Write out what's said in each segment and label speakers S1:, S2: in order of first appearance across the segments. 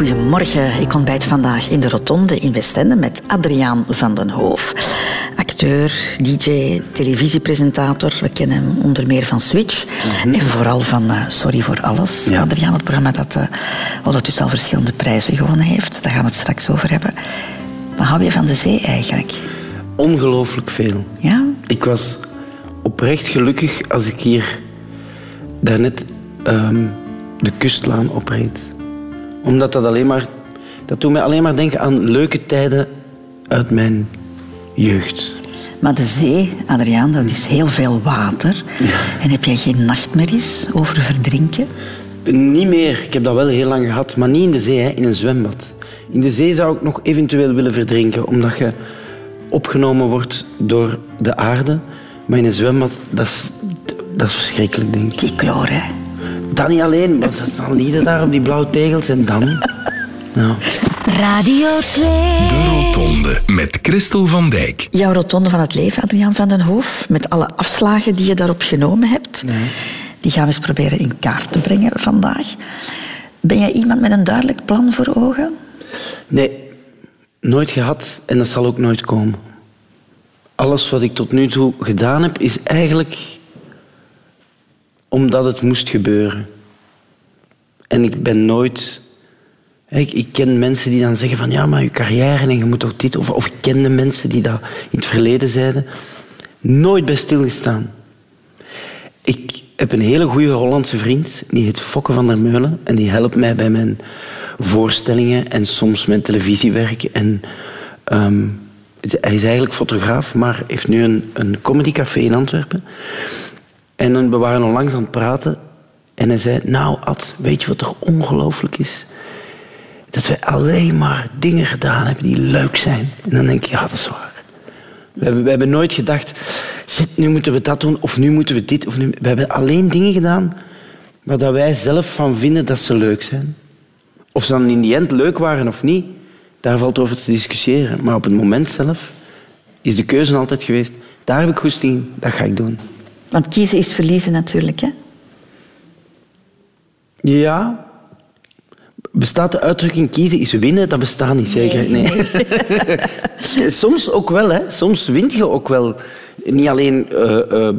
S1: Goedemorgen. Ik ontbijt vandaag in de Rotonde in Westende met Adriaan van den Hoof. Acteur, DJ, televisiepresentator. We kennen hem onder meer van Switch. En vooral van eh, Sorry voor Alles.
S2: Ja.
S1: Adriaan, het programma dat uh, ondertussen al verschillende prijzen gewonnen heeft. Daar gaan we het straks over hebben. Maar hou je van de zee eigenlijk?
S2: Ongelooflijk veel.
S1: Ja?
S2: Ik was oprecht gelukkig als ik hier daarnet ehm de kustlaan opreed. Omdat dat alleen maar... Dat doet mij alleen maar denken aan leuke tijden uit mijn jeugd.
S1: Maar de zee, Adriaan, dat is heel veel water. En heb jij geen nachtmerries over verdrinken?
S2: Niet meer. Ik heb dat wel heel lang gehad. Maar niet in de zee, hè, in een zwembad. In de zee zou ik nog eventueel willen verdrinken. Omdat je opgenomen wordt door de aarde. Maar in een zwembad, dat is, dat is verschrikkelijk, denk ik.
S1: Die kloor, hè?
S2: Dat niet alleen, maar dan lieden daar op die blauwe tegels en dan... Ja.
S3: Radio 2.
S4: De Rotonde met Christel van Dijk.
S1: Jouw rotonde van het leven, Adriaan van den Hoof, met alle afslagen die je daarop genomen hebt, die gaan we eens proberen in kaart te brengen vandaag. Ben jij iemand met een duidelijk plan voor ogen?
S2: Nee, nooit gehad en dat zal ook nooit komen. Alles wat ik tot nu toe gedaan heb, is eigenlijk omdat het moest gebeuren. En ik ben nooit... Ik, ik ken mensen die dan zeggen van ja, maar je carrière en je moet toch dit... Of, of ik kende mensen die dat in het verleden zeiden. Nooit bij stilgestaan. Ik heb een hele goede Hollandse vriend, die heet Fokke van der Meulen. En die helpt mij bij mijn voorstellingen en soms mijn televisiewerk. En, ehm, hij is eigenlijk fotograaf, maar heeft nu een, een comedycafé in Antwerpen. En dan, we waren onlangs aan het praten. En hij zei, nou Ad, weet je wat er ongelooflijk is? Dat wij alleen maar dingen gedaan hebben die leuk zijn. En dan denk ik, ja, dat is waar. We hebben, we nooit gedacht, shit, nu moeten we dat doen, of nu moeten we dit. Of nu... We hebben alleen dingen gedaan waar dat wij zelf van vinden dat ze leuk zijn. Of ze dan in die end leuk waren of niet, daar valt over te discussiëren. Maar op het moment zelf is de keuze altijd geweest, daar heb ik goesting in, dat ga ik doen.
S1: Want kiezen is verliezen natuurlijk, hè?
S2: Ja. Bestaat de uitdrukking kiezen is winnen? Dat bestaat niet, zeker? Nee. Soms ook wel, hè. Soms wint je ook wel. Niet alleen eh, eh,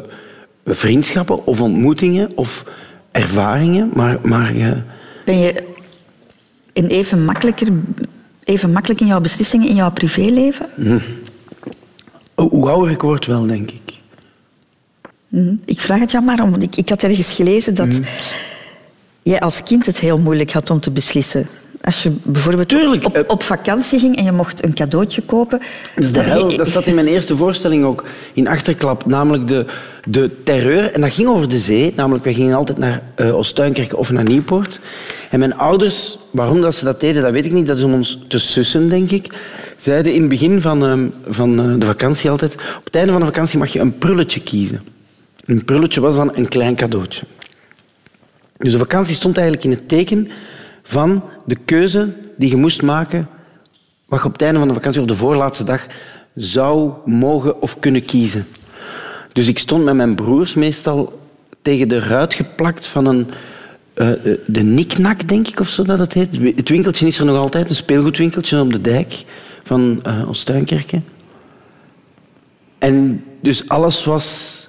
S2: vriendschappen of ontmoetingen of ervaringen, maar, maar.
S1: Ben je in even, makkelijker, even makkelijk in jouw beslissingen in jouw privéleven?
S2: Oh, hoe ouder ik word, wel, denk ik.
S1: Mhm. Ik vraag het jou maar om. want Ik, ik had ergens gelezen dat
S2: Mhm.
S1: jij als kind het heel moeilijk had om te beslissen. Als je bijvoorbeeld
S2: Tuurlijk,
S1: op,
S2: eh,
S1: op vakantie ging en je mocht een cadeautje kopen.
S2: Dat hel. Dat zat in mijn eerste voorstelling ook in Achterklap. Namelijk de, de terreur. En dat ging over de zee. Namelijk, wij gingen altijd naar eh Oostuinkerke of naar Nieuwpoort. En mijn ouders, waarom dat ze dat deden, dat weet ik niet. Dat is om ons te sussen, denk ik. Zeiden in het begin van, ehm, van eh, de vakantie altijd... Op het einde van de vakantie mag je een prulletje kiezen. Een prulletje was dan een klein cadeautje. Dus de vakantie stond eigenlijk in het teken van de keuze die je moest maken wat je op het einde van de vakantie of de voorlaatste dag zou mogen of kunnen kiezen. Dus ik stond met mijn broers meestal tegen de ruit geplakt van een... eh, eh, de Niknak, denk ik, of zo dat het heet. Het winkeltje is er nog altijd, een speelgoedwinkeltje op de dijk van Oostuinkerke. En dus alles was...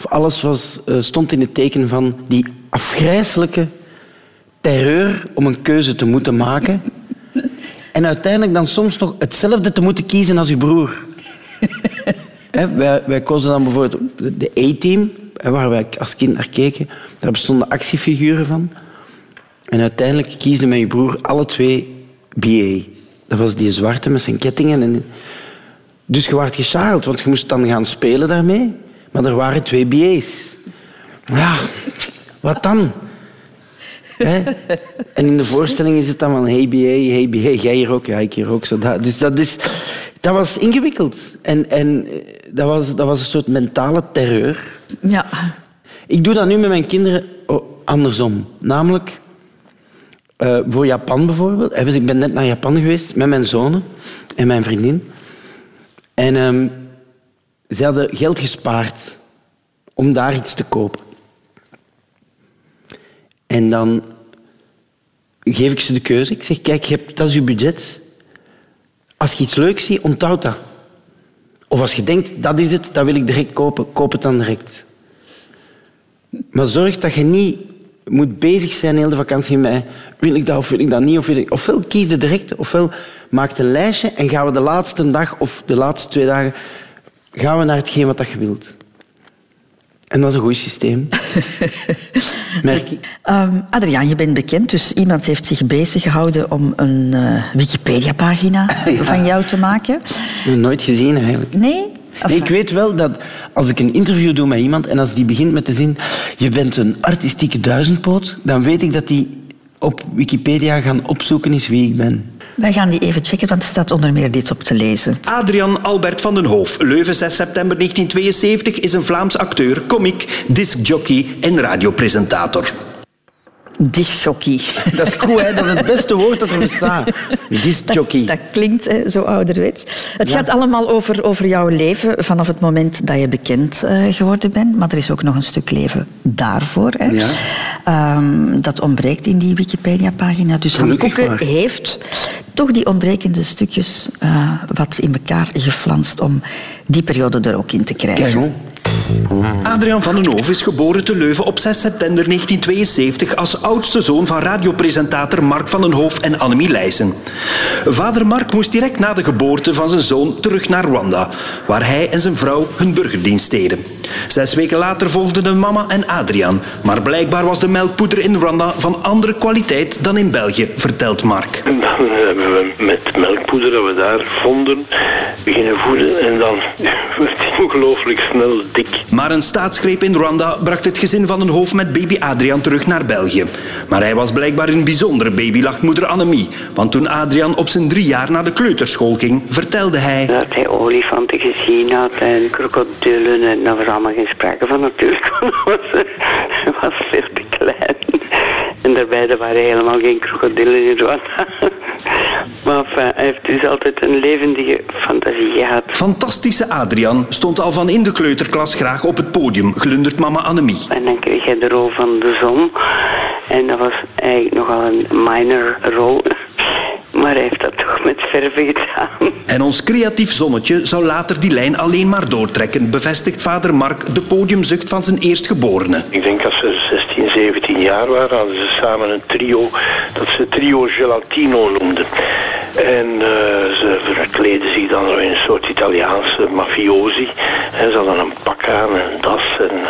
S2: Of alles was, eh, stond in het teken van die afgrijzelijke terreur om een keuze te moeten maken. En uiteindelijk dan soms nog hetzelfde te moeten kiezen als uw broer. Wij, wij kozen dan bijvoorbeeld de A-team, hè, waar wij als kind naar keken. Daar bestonden actiefiguren van. En uiteindelijk kiesde mijn broer alle twee BA. Dat was die zwarte met zijn kettingen. En... Dus je werd want je moest dan gaan spelen daarmee. Maar er waren twee BA's. Ja, wat dan? En in de voorstelling is het dan van hey BA, hey BA, jij hier ook, ja, ik hier ook. Zo dat. Dus dat, is, dat was ingewikkeld. En, en eh, dat, was, dat was een soort mentale terreur.
S1: Ja.
S2: Ik doe dat nu met mijn kinderen oh, andersom. Namelijk, eh, voor Japan bijvoorbeeld. Eh, dus ik ben net naar Japan geweest met mijn zonen en mijn vriendin. En ehm, ze hadden geld gespaard om daar iets te kopen. En dan geef ik ze de keuze. Ik zeg, kijk, je hebt, dat is je budget. Als je iets leuks ziet, onthoud dat. Of als je denkt, dat is het, dat wil ik direct kopen, koop het dan direct. Maar zorg dat je niet moet bezig zijn heel de vakantie met wil ik dat of wil ik dat niet. Of wil ik... Ofwel kies je direct, ofwel maak een lijstje en gaan we de laatste dag of de laatste twee dagen gaan we naar hetgeen wat je wilt. En dat is een goed systeem. Merk ik.
S1: Um, Adriaan, je bent bekend, dus iemand heeft zich bezig gehouden om een uh, Wikipedia-pagina ja. van jou te maken.
S2: Nooit gezien eigenlijk.
S1: Nee?
S2: Nee, ik weet wel dat als ik een interview doe met iemand en als die begint met de zin je bent een artistieke duizendpoot, dan weet ik dat die op Wikipedia gaan opzoeken is wie ik ben.
S1: Wij gaan die even checken, want er staat onder meer dit op te lezen.
S5: Adrian Albert van den Hoof, Leuven 6 september 1972, is een Vlaams acteur, komiek, discjockey en radiopresentator.
S1: Discjockey.
S2: Dat is cool, hè? dat is het beste woord dat er bestaat. Discjockey.
S1: Dat, dat klinkt hè, zo ouderwets. Het ja. gaat allemaal over, over jouw leven vanaf het moment dat je bekend uh, geworden bent. Maar er is ook nog een stuk leven daarvoor. Hè. Ja. Um, dat ontbreekt in die Wikipedia-pagina. Dus Han Koeken heeft toch die ontbrekende stukjes uh, wat in elkaar geflanst om die periode er ook in te krijgen.
S2: Kijk,
S5: Adriaan van den Hoof is geboren te Leuven op 6 september 1972 als oudste zoon van radiopresentator Mark van den Hoof en Annemie Leijsen. Vader Mark moest direct na de geboorte van zijn zoon terug naar Rwanda, waar hij en zijn vrouw hun burgerdienst deden. Zes weken later volgden de mama en Adriaan, maar blijkbaar was de melkpoeder in Rwanda van andere kwaliteit dan in België, vertelt Mark.
S6: Dan hebben we met melkpoeder dat we daar vonden beginnen voeden en dan werd hij ongelooflijk snel dik.
S5: Maar een staatsgreep in Rwanda bracht het gezin van een hoofd met baby Adriaan terug naar België. Maar hij was blijkbaar een bijzondere baby, lacht moeder Annemie. Want toen Adriaan op zijn drie jaar naar de kleuterschool ging, vertelde hij...
S7: Dat hij olifanten gezien had en krokodillen en daar was allemaal geen sprake van natuurlijk. Hij was veel te klein. En daarbij er waren helemaal geen krokodillen in Rwanda. Maar enfin, hij heeft dus altijd een levendige fantasie gehad.
S5: Fantastische Adriaan stond al van in de kleuterklas graag op het podium, glundert mama Annemie.
S7: En dan kreeg hij de rol van de zon. En dat was eigenlijk nogal een minor rol. Maar hij heeft dat toch met verven gedaan.
S5: En ons creatief zonnetje zou later die lijn alleen maar doortrekken, bevestigt vader Mark de podiumzucht van zijn eerstgeborene.
S6: Ik denk als ze 16, 17 jaar waren, hadden ze samen een trio dat ze trio Gelatino noemden. En uh, ze verkleden zich dan in een soort Italiaanse mafiosi. En ze hadden een pak aan, een das en,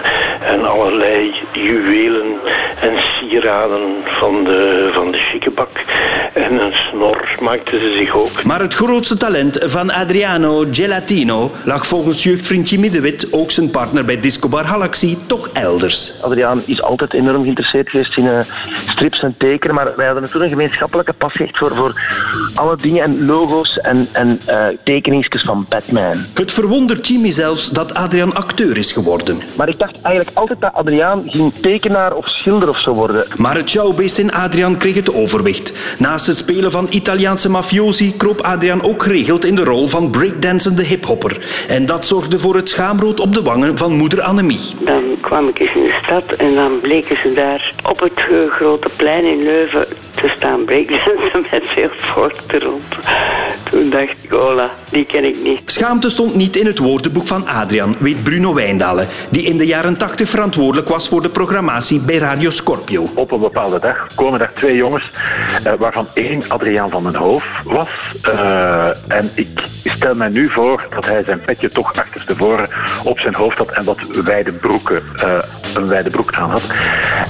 S6: en allerlei juwelen en sieraden van de, van de chiquebak. En een snor maakten ze zich ook.
S5: Maar het grootste talent van Adriano Gelatino lag volgens jeugdvriend Jimmy de Wit, ook zijn partner bij Discobar Galaxy, toch elders.
S8: Adriaan is altijd enorm geïnteresseerd geweest in uh, strips en tekenen, maar wij hadden toen een gemeenschappelijke passie echt voor, voor alle dingen en logo's en, en uh, tekeningsjes van Batman.
S5: Het verwondert Jimmy zelfs dat Adriaan acteur is geworden.
S8: Maar ik dacht eigenlijk altijd dat Adriaan ging tekenaar of schilder of zo worden.
S5: Maar het showbeest in Adriaan kreeg het overwicht. Naast het spelen van Italiaanse mafiosi kroop Adriaan ook geregeld in de rol van breakdansende hiphopper. En dat zorgde voor het schaamrood op de wangen van moeder Annemie.
S7: Dan kwam ik eens in de stad en dan bleken ze daar op het uh, grote plein in Leuven te staan breakdansen met veel volk er rond. Toen dacht ik, hola, die ken ik niet.
S5: Schaamte stond niet in het woordenboek van Adriaan, weet Bruno Wijndalen, die in de jaren 80 verantwoordelijk was voor de programmatie bij Radio Scorpio.
S9: Op een bepaalde dag komen daar twee jongens, uh, waarvan één Adriaan van den Hoof was. Uh, en ik stel mij nu voor dat hij zijn petje toch achterstevoren op zijn hoofd had en wat wijde broeken, uh, een wijde broek aan had.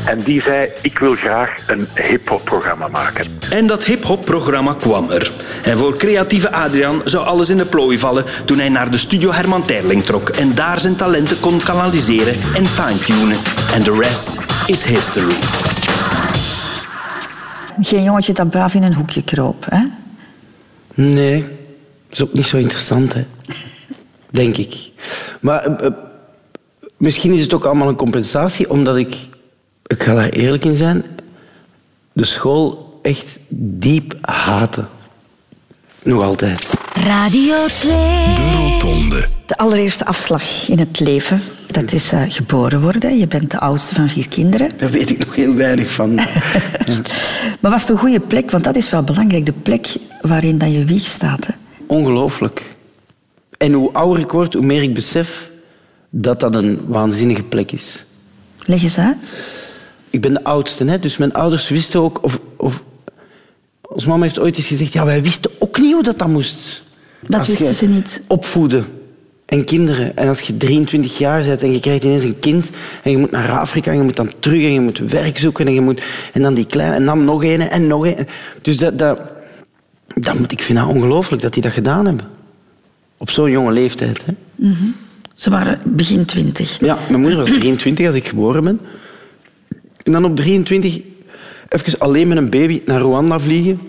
S9: En die zei, ik wil graag een hip-hop programma maken.
S5: En dat hip-hop programma kwam er. En voor creatieve Adriaan zou alles in de plooi vallen toen hij naar de studio Herman Terling trok en daar zijn talenten kon kanaliseren en fine-tunen. En de rest is history.
S1: Geen jongetje dat braaf in een hoekje kroop, hè?
S2: Nee, dat is ook niet zo interessant, hè? Denk ik. Maar uh, uh, misschien is het ook allemaal een compensatie, omdat ik, ik ga daar eerlijk in zijn, de school echt diep haatte. Nog altijd.
S3: Radio 2.
S4: De Rotonde.
S1: De allereerste afslag in het leven, dat is eh, geboren worden. Je bent de oudste van vier kinderen.
S2: Daar weet ik nog heel weinig van.
S1: Maar was het een goede plek? Want dat is wel belangrijk, de plek waarin dat je wieg staat. Hè?
S2: Ongelooflijk. En hoe ouder ik word, hoe meer ik besef dat dat een waanzinnige plek is.
S1: Leg eens uit.
S2: Ik ben de oudste, hè, dus mijn ouders wisten ook... Of, of, ons mama heeft ooit eens gezegd, ja, wij wisten ook niet hoe dat, dat moest.
S1: Dat
S2: Als
S1: wisten ze niet.
S2: Opvoeden. En kinderen. En als je 23 jaar bent en je krijgt ineens een kind en je moet naar Afrika en je moet dan terug en je moet werk zoeken en je moet... En dan die kleine en dan nog een en nog een. Dus dat... dat, dat moet, ik vind dat ongelooflijk dat die dat gedaan hebben. Op zo'n jonge leeftijd. Hè.
S1: Ze waren begin twintig.
S2: Ja, mijn moeder was 23 als ik geboren ben. En dan op 23 even alleen met een baby naar Rwanda vliegen.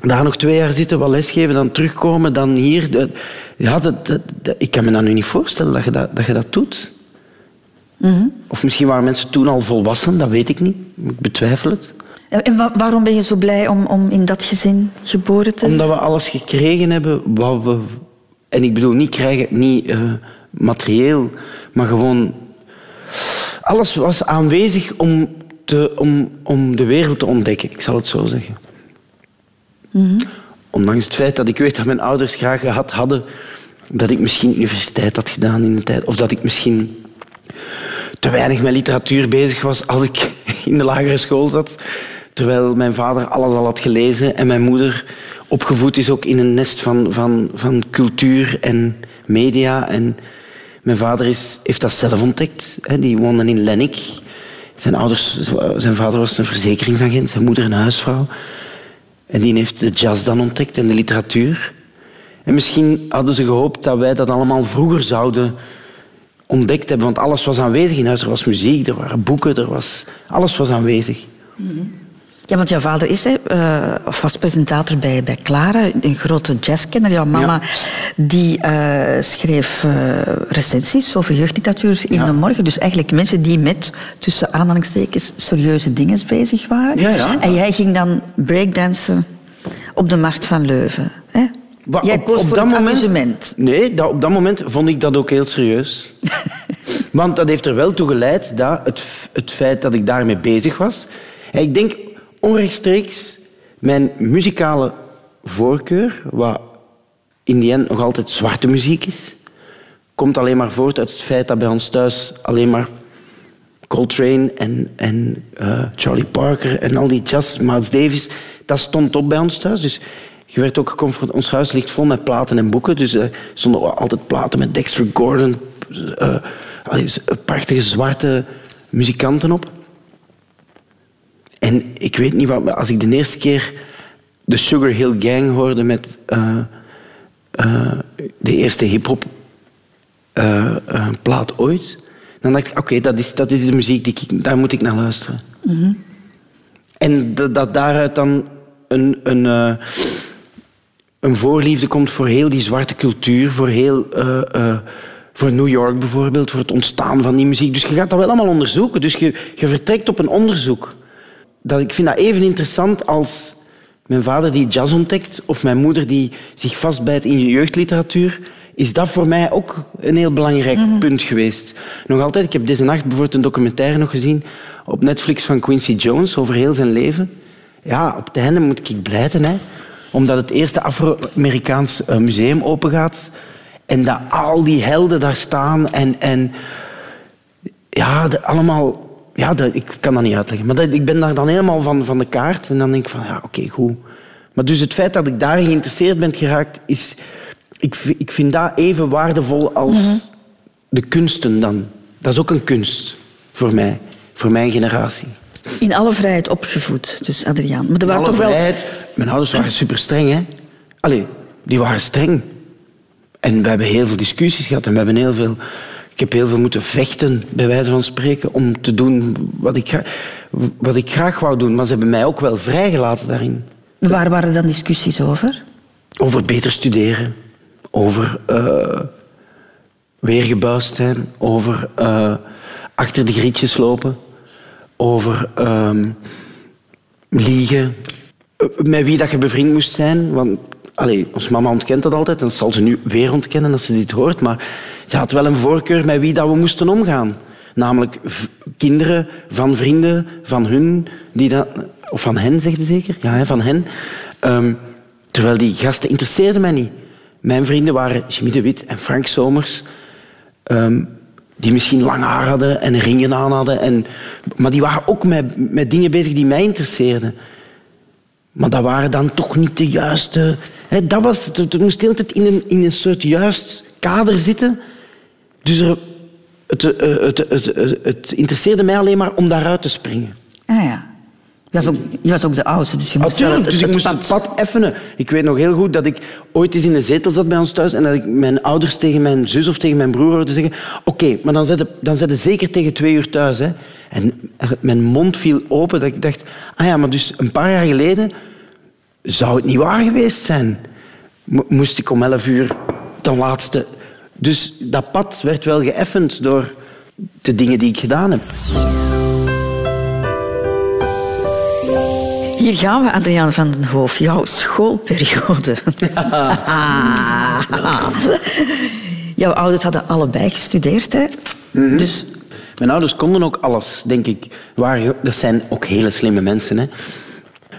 S2: Daar nog twee jaar zitten, wat lesgeven, dan terugkomen, dan hier. Ja, dat, dat- dat- ik kan me dat nu niet voorstellen dat je dat, dat, je dat doet. Of misschien waren mensen toen al volwassen, dat weet ik niet. Ik betwijfel het.
S1: En en wa- waarom ben je zo blij om, om in dat gezin geboren te
S2: Omdat we alles gekregen hebben wat we... En ik bedoel niet krijgen, niet eh, materieel, maar gewoon... Alles was aanwezig om, te, om, om de wereld te ontdekken, ik zal het zo zeggen. Ondanks het feit dat ik weet dat mijn ouders graag gehad hadden dat ik misschien universiteit had gedaan in de tijd. Of dat ik misschien te weinig met literatuur bezig was als ik in de lagere school zat. Terwijl mijn vader alles al had gelezen en mijn moeder opgevoed is ook in een nest van, van, van cultuur en media. En mijn vader is, heeft dat zelf ontdekt. Hè. Die woonde in Lennik. Zijn, ouders, zijn vader was een verzekeringsagent, zijn moeder een huisvrouw. En die heeft de jazz dan ontdekt en de literatuur. En misschien hadden ze gehoopt dat wij dat allemaal vroeger zouden ontdekt hebben. Want alles was aanwezig in huis. Er was muziek, er waren boeken, er was, alles was aanwezig.
S1: Ja, want jouw vader is, eh, of was presentator bij, bij Clara, een grote jazzkenner. Jouw mama die eh, schreef eh, recensies over jeugdliteratuur in
S2: Ja.
S1: de morgen. Dus eigenlijk mensen die met, tussen aanhalingstekens, serieuze dingen bezig waren.
S2: Ja, ja.
S1: En jij ging dan breakdansen op de Markt van Leuven. Hè? Jij koos
S2: op
S1: voor
S2: dat
S1: het
S2: moment-
S1: amusement.
S2: Nee, dat, op dat moment vond ik dat ook heel serieus. Want dat heeft er wel toe geleid dat het, het feit dat ik daarmee bezig was. Ik denk onrechtstreeks mijn muzikale voorkeur, wat in die end nog altijd zwarte muziek is, komt alleen maar voort uit het feit dat bij ons thuis alleen maar Coltrane en, en eh, Charlie Parker en al die jazz, Miles Davis, dat stond op bij ons thuis. Dus je werd ook geconfronteerd. Ons huis ligt vol met platen en boeken. Dus er stonden altijd platen met Dexter Gordon, eh, z- prachtige zwarte muzikanten op. En ik weet niet wat, maar als ik de eerste keer de Sugar Hill Gang hoorde met eh, eh, de eerste hip-hop eh, plaat ooit. Dan dacht ik, oké, dat, is, dat is de muziek, die ik, daar moet ik naar luisteren. En dat, dat daaruit dan een, een, een voorliefde komt voor heel die zwarte cultuur, voor, heel, voor New York bijvoorbeeld, voor het ontstaan van die muziek. Dus je gaat dat wel allemaal onderzoeken. Dus je, je vertrekt op een onderzoek. Dat, ik vind dat even interessant als mijn vader die jazz ontdekt of mijn moeder die zich vastbijt in jeugdliteratuur. Is dat voor mij ook een heel belangrijk punt geweest. Nog altijd, ik heb deze nacht bijvoorbeeld een documentaire nog gezien op Netflix van Quincy Jones over heel zijn leven. Ja, op het einde moet ik blijten, hè, omdat het eerste Afro-Amerikaans eh, museum opengaat en dat al die helden daar staan en, en ja, de, allemaal... Ja, dat, ik kan dat niet uitleggen. Maar dat, ik ben daar dan helemaal van, van de kaart. En dan denk ik van, ja, oké, goed. Maar dus het feit dat ik daar geïnteresseerd ben geraakt, is... Ik, ik vind dat even waardevol als de kunsten dan. Dat is ook een kunst voor mij. Voor mijn generatie.
S1: In alle vrijheid opgevoed, dus Adriaan. Maar er waren
S2: Alle
S1: toch wel...
S2: vrijheid. Mijn ouders waren super streng, hè? Allee, die waren streng. En we hebben heel veel discussies gehad en we hebben heel veel. Ik heb heel veel moeten vechten, bij wijze van spreken, om te doen wat ik, gra- wat ik graag wou doen. Maar ze hebben mij ook wel vrijgelaten daarin.
S1: Waar waren dan discussies over?
S2: Over beter studeren, over eh weergebuist zijn, over eh, achter de grietjes lopen, over ehm, liegen, Eh, met wie dat je bevriend moest zijn. Want Allee, ons mama ontkent dat altijd en dat zal ze nu weer ontkennen als ze dit hoort. Maar ze had wel een voorkeur met wie dat we moesten omgaan. Namelijk kinderen van vrienden, van hun, die dat, of van hen, zegt ze zeker? Ja, van hen. Ehm, terwijl die gasten interesseerden mij niet. Mijn vrienden waren Jimmy de Wit en Frank Somers. ehm, die misschien lang haar hadden en ringen aan hadden. En, maar die waren ook met, met dingen bezig die mij interesseerden. Maar dat waren dan toch niet de juiste... Dat was, het, moest de hele tijd in een, in een soort juist kader zitten. Dus er, het, eh, het, het, het, het interesseerde mij alleen maar om daaruit te springen.
S1: Ah ja. Je was ook, je was ook de oudste, dus je moest
S2: dus ik moest het pad effenen. Ik weet nog heel goed dat ik ooit eens in de zetel zat bij ons thuis en dat ik mijn ouders tegen mijn zus of tegen mijn broer hoorde zeggen oké, maar dan zet, je, dan zet je zeker tegen twee uur thuis. Hè. En mijn mond viel open dat ik dacht, ah ja, maar dus een paar jaar geleden zou het niet waar geweest zijn. Mo- Moest ik om elf uur ten laatste... Dus dat pad werd wel geëffend door de dingen die ik gedaan heb.
S1: Hier gaan we, Adriaan van den Hoof. Jouw schoolperiode. Jouw ouders hadden allebei gestudeerd, hè? Dus
S2: Mijn ouders konden ook alles, denk ik. Dat zijn ook hele slimme mensen. Hè.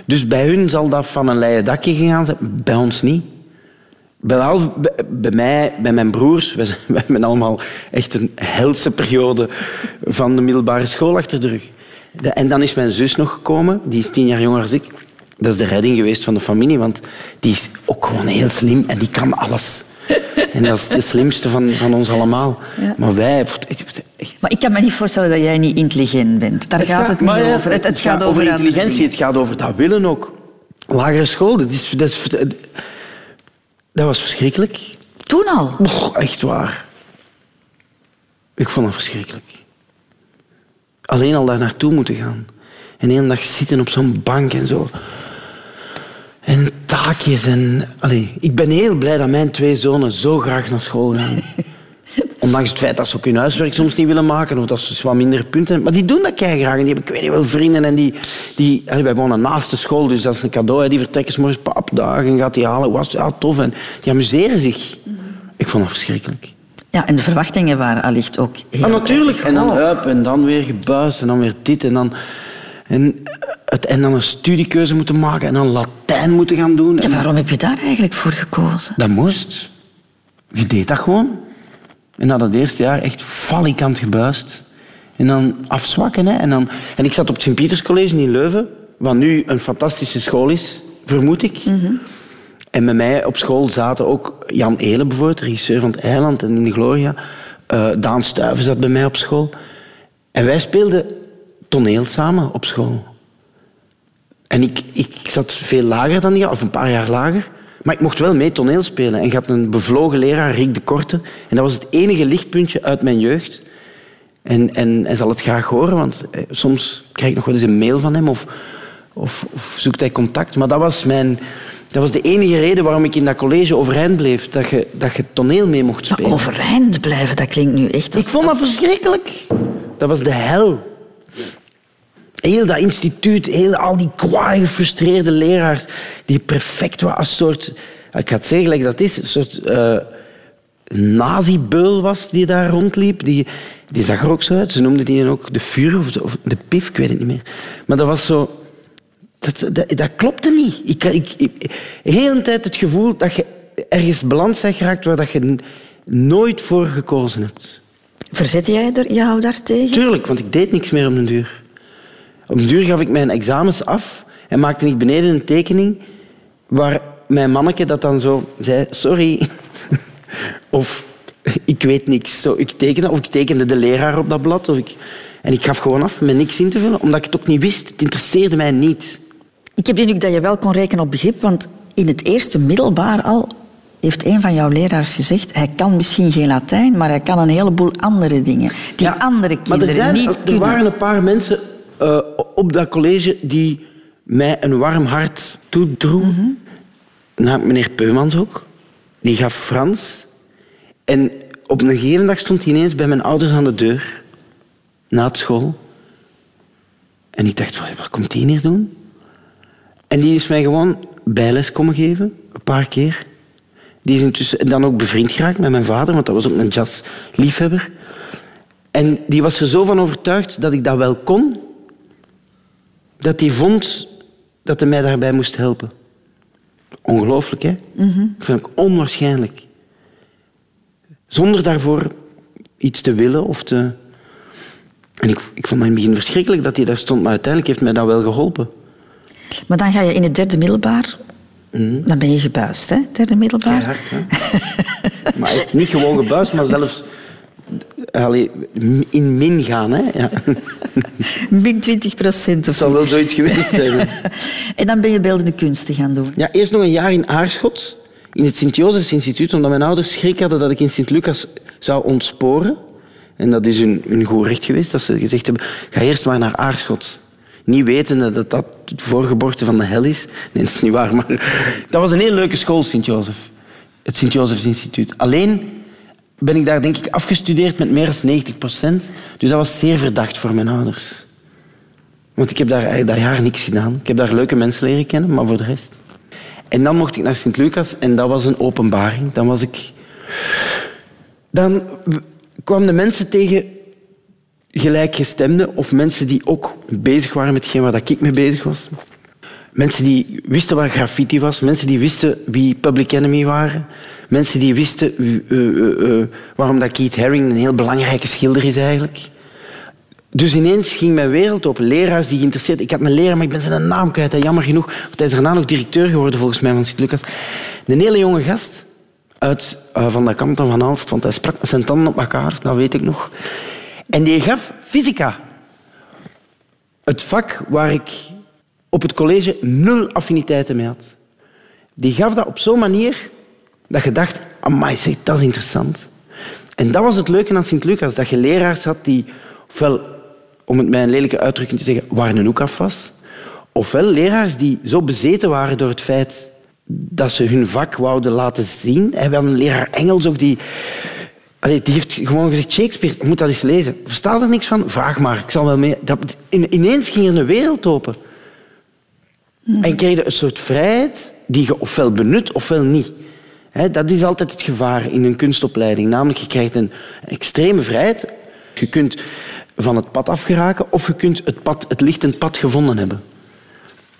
S2: Dus bij hun zal dat van een leien dakje gegaan zijn. Bij ons niet. Behalve bij, mij, bij mijn broers. We, hebben allemaal echt een helse periode van de middelbare school achter de rug. En dan is mijn zus nog gekomen. Die is tien jaar jonger dan ik. Dat is de redding geweest van de familie. Want die is ook gewoon heel slim en die kan alles. En dat is de slimste van, van ons allemaal.
S1: Ja.
S2: Maar wij...
S1: Maar ik kan me niet voorstellen dat jij niet intelligent bent. Daar gaat het niet
S2: ja,
S1: over. Het, het gaat over,
S2: intelligentie, het gaat over dat willen ook. Lagere school, dat, is, dat, is, dat was verschrikkelijk.
S1: Toen al?
S2: Echt waar. Ik vond dat verschrikkelijk. Alleen al daar naartoe moeten gaan. En één dag zitten op zo'n bank en zo. En taakjes en... Allee, ik ben heel blij dat mijn twee zonen zo graag naar school gaan. Ondanks het feit dat ze ook hun huiswerk soms niet willen maken of dat ze wat minder punten hebben. Maar die doen dat graag. En die hebben, ik weet niet wel, vrienden. En die, die, allee, wij wonen naast de school, dus dat is een cadeau. Hè. Die vertrekken 's morgens papdagen, gaat die halen. Was ja, tof. En die amuseren zich. Ik vond dat verschrikkelijk.
S1: Ja, en de verwachtingen waren allicht ook heel
S2: Maar natuurlijk.
S1: erg
S2: En dan up en dan weer gebuist en dan weer dit en dan... En, het, en dan een studiekeuze moeten maken en dan Latijn moeten gaan doen.
S1: Ja, waarom heb je daar eigenlijk voor gekozen?
S2: dat moest. Je deed dat gewoon. En na dat eerste jaar echt falikant gebuist. En dan afzwakken. Hè. En, dan, en ik zat op het Sint-Pieters College in Leuven, wat nu een fantastische school is, vermoed ik. En met mij op school zaten ook Jan Elen bijvoorbeeld, regisseur van het Eiland en in de Gloria. Eh, Daan Stuyven zat bij mij op school. En wij speelden toneel samen op school. En ik, ik zat veel lager dan die, of een paar jaar lager. Maar ik mocht wel mee toneel spelen. En ik had een bevlogen leraar, Rick de Korte. En dat was het enige lichtpuntje uit mijn jeugd. En, en hij zal het graag horen, want eh, soms krijg ik nog wel eens een mail van hem of, of, of zoekt hij contact. Maar dat was, mijn, dat was de enige reden waarom ik in dat college overeind bleef. Dat je, dat je toneel mee mocht
S1: Maar
S2: spelen.
S1: overeind blijven, dat klinkt nu echt... als-
S2: Ik vond dat verschrikkelijk. Dat was de hel. Heel dat instituut, heel, al die kwaai gefrustreerde leraars, die perfect waren als soort... Ik ga het zeggen dat is, een soort eh nazi-beul was die daar rondliep. Die, die zag er ook zo uit. Ze noemden die dan ook de vuur of de, of de pif, ik weet het niet meer. Maar dat was zo... Dat, dat, dat klopte niet. Ik, ik, ik, de hele tijd het gevoel dat je ergens beland bent geraakt waar dat je nooit voor gekozen hebt.
S1: Verzette jij er, jou daartegen?
S2: Tuurlijk, want ik deed niks meer op den duur. Op den duur gaf ik mijn examens af en maakte ik beneden een tekening waar mijn manneke dat dan zo zei, sorry. of ik weet niks. Zo, ik tekende, of ik tekende de leraar op dat blad. Of ik, en ik gaf gewoon af met niks in te vullen, omdat ik het ook niet wist. Het interesseerde mij niet.
S1: Ik heb de indruk dat je wel kon rekenen op begrip, want in het eerste middelbaar al heeft een van jouw leraars gezegd hij kan misschien geen Latijn, maar hij kan een heleboel andere dingen die
S2: Ja,
S1: andere
S2: maar
S1: kinderen
S2: er, zijn,
S1: niet
S2: er
S1: kunnen.
S2: waren een paar mensen eh, op dat college die mij een warm hart toedroegen. Nou, meneer Peumans ook. Die gaf Frans. En op een gegeven dag stond hij ineens bij mijn ouders aan de deur. Na het school. En ik dacht, wat wat komt die hier doen? En die is mij gewoon bijles komen geven, een paar keer. Die is intussen dan ook bevriend geraakt met mijn vader, want dat was ook een jazzliefhebber. En die was er zo van overtuigd dat ik dat wel kon, dat hij vond dat hij mij daarbij moest helpen. Ongelooflijk, hè? Dat vind ik onwaarschijnlijk. Zonder daarvoor iets te willen of te... En ik, ik vond het in het begin verschrikkelijk dat hij daar stond, maar uiteindelijk heeft mij dat wel geholpen.
S1: Maar dan ga je in het derde middelbaar... Dan ben je gebuist, hè? Derde middelbaar.
S2: Keihard, hè? maar niet gewoon gebuist, maar zelfs allee, in min gaan. Hè? Ja.
S1: Min 20 procent of
S2: Het zal
S1: zo.
S2: wel zoiets geweest zijn.
S1: En dan ben je beeldende kunsten gaan doen.
S2: Ja, eerst nog een jaar in Aarschot, in het Sint-Jozefs Instituut, omdat mijn ouders schrik hadden dat ik in Sint-Lucas zou ontsporen. En dat is hun, hun goed recht geweest, dat ze gezegd hebben, ga eerst maar naar Aarschot. Niet wetende dat dat het voorgeboorte van de hel is. Nee, dat is niet waar, maar dat was een heel leuke school, Sint-Jozef. Het Sint-Jozefs Instituut. Alleen ben ik daar denk ik afgestudeerd met meer dan 90 procent. Dus dat was zeer verdacht voor mijn ouders. Want ik heb daar dat jaar niks gedaan. Ik heb daar leuke mensen leren kennen, maar voor de rest. En dan mocht ik naar Sint-Lucas en dat was een openbaring. Dan was ik... Dan kwamen de mensen tegen gelijkgestemden of mensen die ook bezig waren met hetgeen waar ik mee bezig was. Mensen die wisten wat graffiti was, mensen die wisten wie Public Enemy waren, mensen die wisten eh, eh, eh, waarom dat Keith Haring een heel belangrijke schilder is eigenlijk. Dus ineens ging mijn wereld op. Leraars die geïnteresseerd... Ik had een leraar, maar ik ben zijn naam kwijt. Jammer genoeg. Want hij is daarna nog directeur geworden, volgens mij, van Sint-Lucas. Een hele jonge gast uit van de kant van Aalst. Want hij sprak met zijn tanden op elkaar, dat weet ik nog. En die gaf fysica. Het vak waar ik op het college nul affiniteiten mee had. Die gaf dat op zo'n manier dat je dacht, amai, zeg, dat is interessant. En dat was het leuke aan Sint-Lucas, dat je leraars had die, ofwel, om het met een lelijke uitdrukking te zeggen, waren een hoek af was, ofwel leraars die zo bezeten waren door het feit dat ze hun vak wouden laten zien. We hadden een leraar Engels ook die... Allee, die heeft gewoon gezegd, Shakespeare, je moet dat eens lezen. Verstaat er niks van? Vraag maar, ik zal wel mee... Dat, in- ineens ging er een wereld open. En kreeg je een soort vrijheid die je ofwel benut ofwel niet. Dat is altijd het gevaar in een kunstopleiding. Namelijk, je krijgt een extreme vrijheid. Je kunt van het pad afgeraken of je kunt het, pad, het lichtend pad gevonden hebben.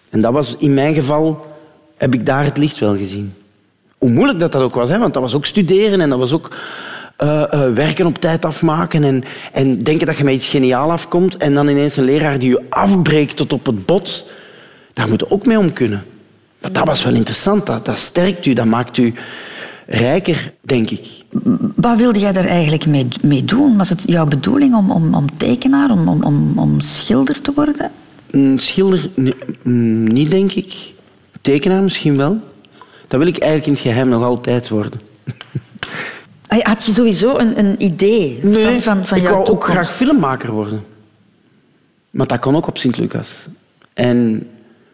S2: En dat was in mijn geval, heb ik daar het licht wel gezien. Hoe moeilijk dat, dat ook was, want dat was ook studeren en dat was ook eh, eh, werken op tijd afmaken en, en denken dat je met iets geniaal afkomt en dan ineens een leraar die je afbreekt tot op het bot. Daar moet je ook mee om kunnen. Maar dat was wel interessant, dat, dat sterkt u, dat maakt u rijker, denk ik.
S1: Wat wilde jij daar eigenlijk mee, mee doen? Was het jouw bedoeling om, om, om tekenaar, om, om, om, om schilder te worden?
S2: Een schilder mm, niet, denk ik. Tekenaar misschien wel. Dat wil ik eigenlijk in het geheim nog altijd worden.
S1: Had je sowieso een, een idee van, van, van
S2: ik
S1: jouw
S2: wou ook graag filmmaker worden. Maar dat kon ook op Sint-Lucas. En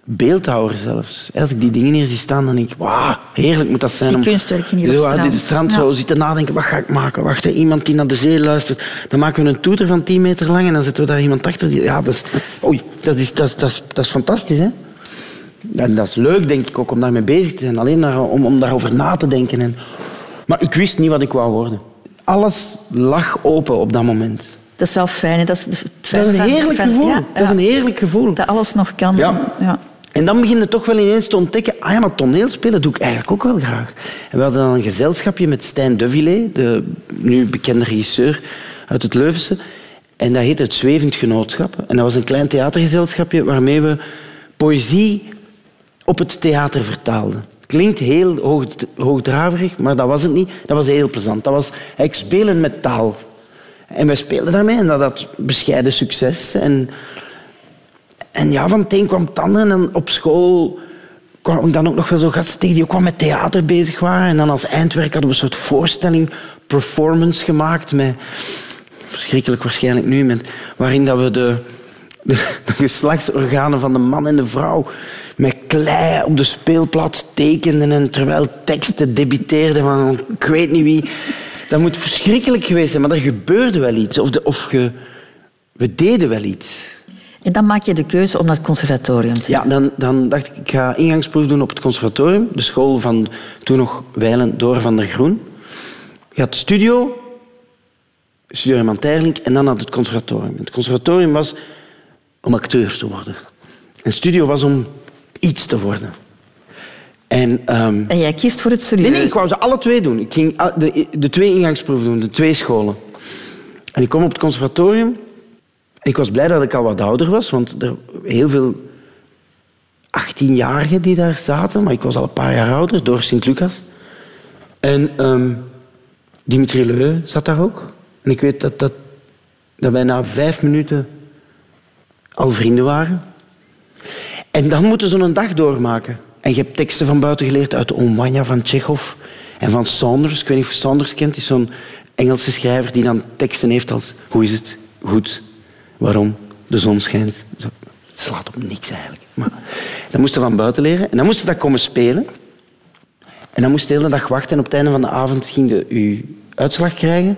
S2: beeldhouwer zelfs. Als ik die dingen hier zie staan, dan denk ik, wauw, heerlijk moet dat zijn.
S1: Die
S2: om
S1: kunstwerken hier op
S2: zo
S1: het
S2: aan
S1: strand.
S2: dit strand
S1: Ja.
S2: zo zitten nadenken, wat ga ik maken? Wacht, iemand die naar de zee luistert. Dan maken we een toeter van 10 meter lang en dan zetten we daar iemand achter. Die, ja, dat is, oei, dat is, dat, dat, dat is fantastisch, hè? En dat is leuk, denk ik, ook om daarmee bezig te zijn. Alleen daar, om, om daarover na te denken. En... Maar ik wist niet wat ik wou worden. Alles lag open op dat moment.
S1: Dat is wel fijn. hè? Dat is,
S2: Dat is een heerlijk gevoel.
S1: ja,
S2: Dat is een heerlijk gevoel.
S1: Dat alles nog kan.
S2: Ja.
S1: ja.
S2: En dan begin je toch wel ineens te ontdekken, ah ja, maar toneelspelen doe ik eigenlijk ook wel graag. En we hadden dan een gezelschapje met Stijn Devillé, de nu bekende regisseur uit het Leuvense. En dat heette het Zwevend Genootschap. En dat was een klein theatergezelschapje waarmee we poëzie op het theater vertaalden. Klinkt heel hoog, hoogdraverig, maar dat was het niet. Dat was heel plezant. Dat was eigenlijk spelen met taal. En wij speelden daarmee en dat had bescheiden succes. En en ja, van het kwam het ander. En op school kwamen dan ook nog wel zo gasten tegen die ook wel met theater bezig waren. En dan als eindwerk hadden we een soort voorstelling, performance gemaakt. Met, verschrikkelijk waarschijnlijk nu, met, waarin dat we de, de, geslachtsorganen van de man en de vrouw met klei op de speelplaats tekenden. En terwijl teksten debiteerden van ik weet niet wie. Dat moet verschrikkelijk geweest zijn, maar er gebeurde wel iets. Of, de, of we deden wel iets.
S1: En dan maak je de keuze om naar het conservatorium te
S2: Ja, dan, dan dacht ik, ik ga ingangsproef doen op het conservatorium. De school van toen nog Weilen Door van der Groen. Je had studio, studio Herman Terlink, en dan had het conservatorium. Het conservatorium was om acteur te worden. En studio was om iets te worden. En, ehm,
S1: En jij kiest voor het serieus.
S2: Nee, nee, ik wou ze alle twee doen. Ik ging de, de twee ingangsproeven doen, de twee scholen. En ik kwam op het conservatorium. Ik was blij dat ik al wat ouder was, want er heel veel 18-jarigen die daar zaten, maar ik was al een paar jaar ouder, door Sint-Lucas. En ehm, Dimitri Leu zat daar ook. En ik weet dat, dat, dat wij na vijf minuten al vrienden waren. En dan moeten ze een dag doormaken. En je hebt teksten van buiten geleerd uit Omwanja van Tsjechov en van Saunders. Ik weet niet of je Saunders kent. Is zo'n Engelse schrijver die dan teksten heeft als... Hoe is het? Goed. Waarom? De zon schijnt. Het slaat op niks eigenlijk. Maar dan moesten van buiten leren. En dan moesten dat komen spelen. En dan moest de hele dag wachten. En op het einde van de avond ging je je uitslag krijgen.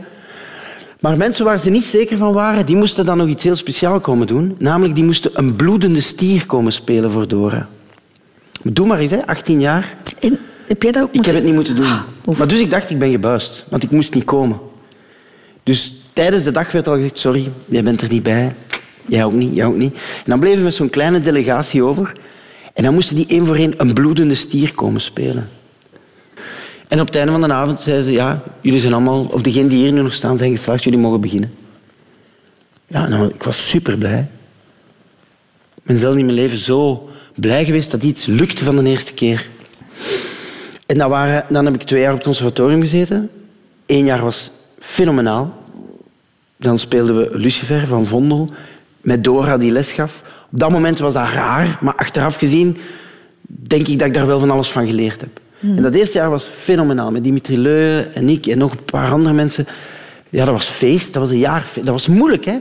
S2: Maar mensen waar ze niet zeker van waren, die moesten dan nog iets heel speciaals komen doen. Namelijk, die moesten een bloedende stier komen spelen voor Dora. Doe maar eens, hè, 18 jaar.
S1: En heb jij dat ook
S2: Ik heb het niet moeten doen.
S1: Oef.
S2: Maar dus ik dacht, ik ben gebuist. Want ik moest niet komen. Dus tijdens de dag werd al gezegd, sorry, jij bent er niet bij. Jij ook niet, jij ook niet. En dan bleven we met zo'n kleine delegatie over. En dan moesten die één voor één een bloedende stier komen spelen. En op het einde van de avond zeiden ze, ja, jullie zijn allemaal, of degenen die hier nu nog staan, zijn geslaagd, jullie mogen beginnen. Ja, nou, ik was super blij. Ik ben zelf in mijn leven zo blij geweest dat iets lukte van de eerste keer. En dat waren, dan heb ik twee jaar op het conservatorium gezeten. Eén jaar was fenomenaal. Dan speelden we Lucifer van Vondel met Dora die les gaf. Op dat moment was dat raar, maar achteraf gezien denk ik dat ik daar wel van alles van geleerd heb. En dat eerste jaar was fenomenaal. Met Dimitri Leu en ik en nog een paar andere mensen. Ja, dat was feest. Dat was een jaar. Dat was moeilijk, hè?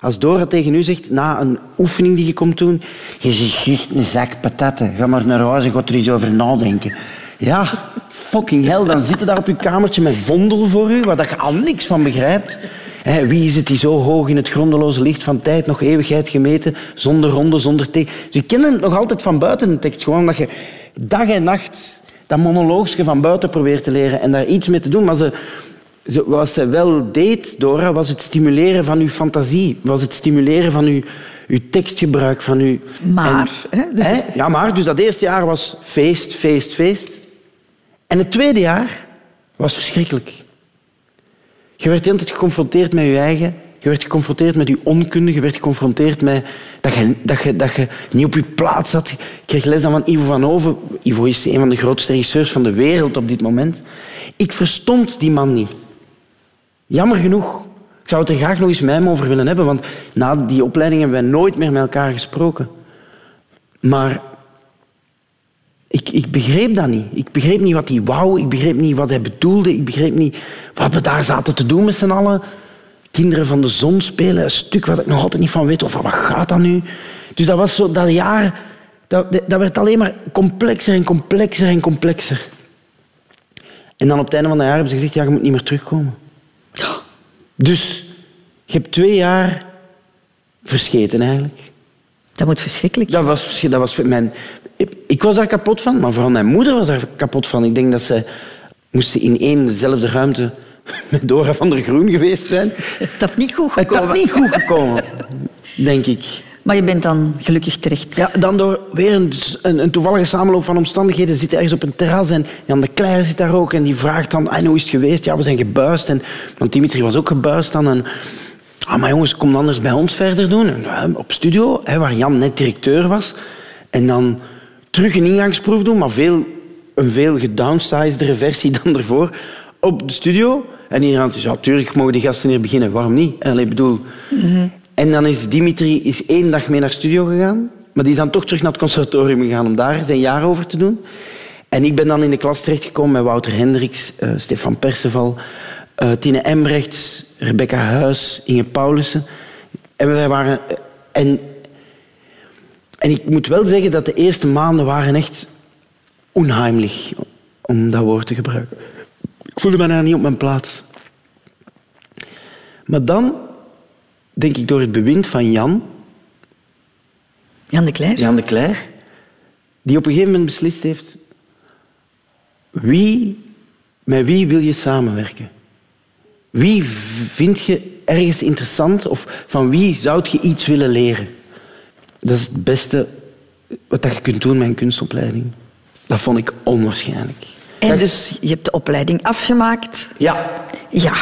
S2: Als Dora tegen u zegt, na een oefening die je komt doen... Je zegt juist een zak patatten. Ga maar naar huis en ga er eens over nadenken. Ja, fucking hell. Dan zit je daar op je kamertje met vondel voor u, waar dat je al niks van begrijpt. Wie is het die zo hoog in het grondeloze licht van tijd nog eeuwigheid gemeten, zonder ronde, zonder teken? Dus je kent het nog altijd van buiten de tekst. Gewoon dat je dag en nacht dat monoloogje van buiten probeert te leren en daar iets mee te doen. Maar ze, ze, wat ze wel deed, Dora, was het stimuleren van uw fantasie. Was het stimuleren van uw, uw tekstgebruik. Van uw,
S1: Maar, hè, dus
S2: hè? Ja, maar. Dus dat eerste jaar was feest, feest, feest. En het tweede jaar was verschrikkelijk. Je werd de hele tijd geconfronteerd met je eigen. Je werd geconfronteerd met je onkunde. Je werd geconfronteerd met dat je, dat je, dat je niet op je plaats zat. Ik kreeg les dan van Ivo van Hoven. Ivo is een van de grootste regisseurs van de wereld op dit moment. Ik verstond die man niet. Jammer genoeg. Ik zou het er graag nog eens met hem over willen hebben, want na die opleiding hebben wij nooit meer met elkaar gesproken. Maar ik, ik begreep dat niet. Ik begreep niet wat hij wou. Ik begreep niet wat hij bedoelde. Ik begreep niet wat we daar zaten te doen met z'n allen. Kinderen van de zon spelen. Een stuk wat ik nog altijd niet van weet. Of wat gaat dat nu? Dus dat was zo dat jaar... Dat, dat werd alleen maar complexer en complexer en complexer. En dan op het einde van het jaar hebben ze gezegd... Ja, je moet niet meer terugkomen. Dus je hebt twee jaar verscheten eigenlijk.
S1: Dat moet verschrikkelijk
S2: Dat was, dat was mijn, ik was daar kapot van, maar vooral mijn moeder was daar kapot van. Ik denk dat ze moesten in één dezelfde ruimte met Dora van der Groen geweest zijn.
S1: Dat niet goed
S2: Het
S1: gekomen.
S2: had niet goed gekomen, denk ik.
S1: Maar je bent dan gelukkig terecht.
S2: Ja, dan door weer een, een, een toevallige samenloop van omstandigheden zit ergens op een terras en Jan de Cler zit daar ook en die vraagt dan, hoe is het geweest? Ja, we zijn gebuist. En, want Dimitri was ook gebuist dan. En, ah, maar jongens, kom dan eens bij ons verder doen. En, ja, op studio, hè, waar Jan net directeur was. En dan terug een ingangsproef doen, maar veel, een veel gedownsizedere versie dan ervoor. Op de studio. En iedereen zei, ja, tuurlijk mogen die gasten hier beginnen. Waarom niet? Allee, bedoel... En dan is Dimitri is één dag mee naar studio gegaan. Maar die is dan toch terug naar het conservatorium gegaan om daar zijn jaar over te doen. En ik ben dan in de klas terechtgekomen met Wouter Hendricks, eh, Stefan Perceval, eh, Tine Embrechts, Rebecca Huis, Inge Paulussen. En wij waren... En, en ik moet wel zeggen dat de eerste maanden waren echt onheimlich, om dat woord te gebruiken. Ik voelde me daar niet op mijn plaats. Maar dan denk ik door het bewind van Jan
S1: Jan de Cler?
S2: Jan de Cler, die op een gegeven moment beslist heeft... Wie, met wie wil je samenwerken? Wie vind je ergens interessant of van wie zou je iets willen leren? Dat is het beste wat je kunt doen met een kunstopleiding. Dat vond ik onwaarschijnlijk.
S1: En dus je hebt de opleiding afgemaakt.
S2: Ja.
S1: Ja.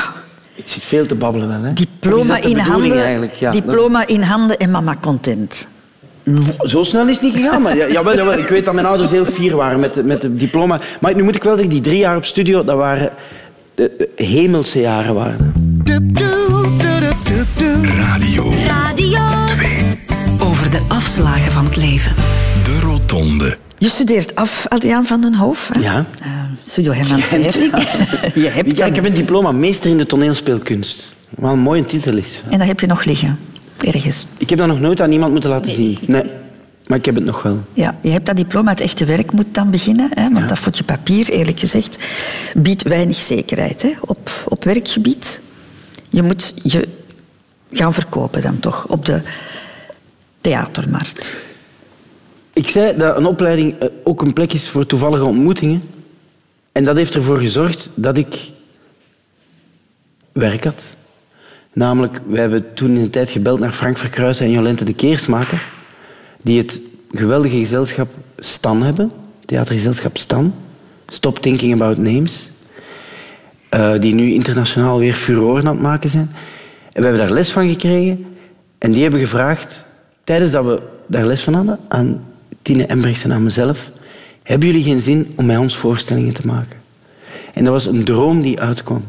S2: Ik zit veel te babbelen wel. Hè?
S1: Diploma
S2: dat
S1: in handen?
S2: Ja,
S1: diploma in handen en mama content.
S2: dat- Zo snel is het niet gegaan. Maar ja, jawel, jawel, ik weet dat mijn ouders heel fier waren met, de- met het diploma. Maar nu moet ik wel zeggen, die drie jaar op studio, dat waren de, de hemelse jaren. Waren.
S4: Radio
S3: Radio
S10: Over de afslagen van het leven.
S4: De Rotonde.
S1: Je studeert af, Adriaan van den Hoof. hè?
S2: Ja.
S1: Eh, Studio Herman Terling. Je hebt
S2: Ja, ik heb een diploma meester in de toneelspeelkunst. Wat een mooie titel is.
S1: En dat heb je nog liggen. Ergens.
S2: Ik heb dat nog nooit aan iemand moeten laten zien. Nee, maar ik heb het nog wel.
S1: Ja, je hebt dat diploma, het echte werk moet dan beginnen. Hè, want dat voetje papier, eerlijk gezegd, biedt weinig zekerheid hè, op, op werkgebied. Je moet je gaan verkopen dan toch op de theatermarkt.
S2: Ik zei dat een opleiding eh, ook een plek is voor toevallige ontmoetingen. En dat heeft ervoor gezorgd dat ik werk had. Namelijk, we hebben toen in de tijd gebeld naar Frank Verkruijsen en Jolente de Keersmaker, die het geweldige gezelschap Stan hebben, theatergezelschap Stan, Stop Thinking About Names, eh, die nu internationaal weer furoren aan het maken zijn. En we hebben daar les van gekregen en die hebben gevraagd, tijdens dat we daar les van hadden, aan Tine Embrechts en aan mezelf, hebben jullie geen zin om met ons voorstellingen te maken? En dat was een droom die uitkwam.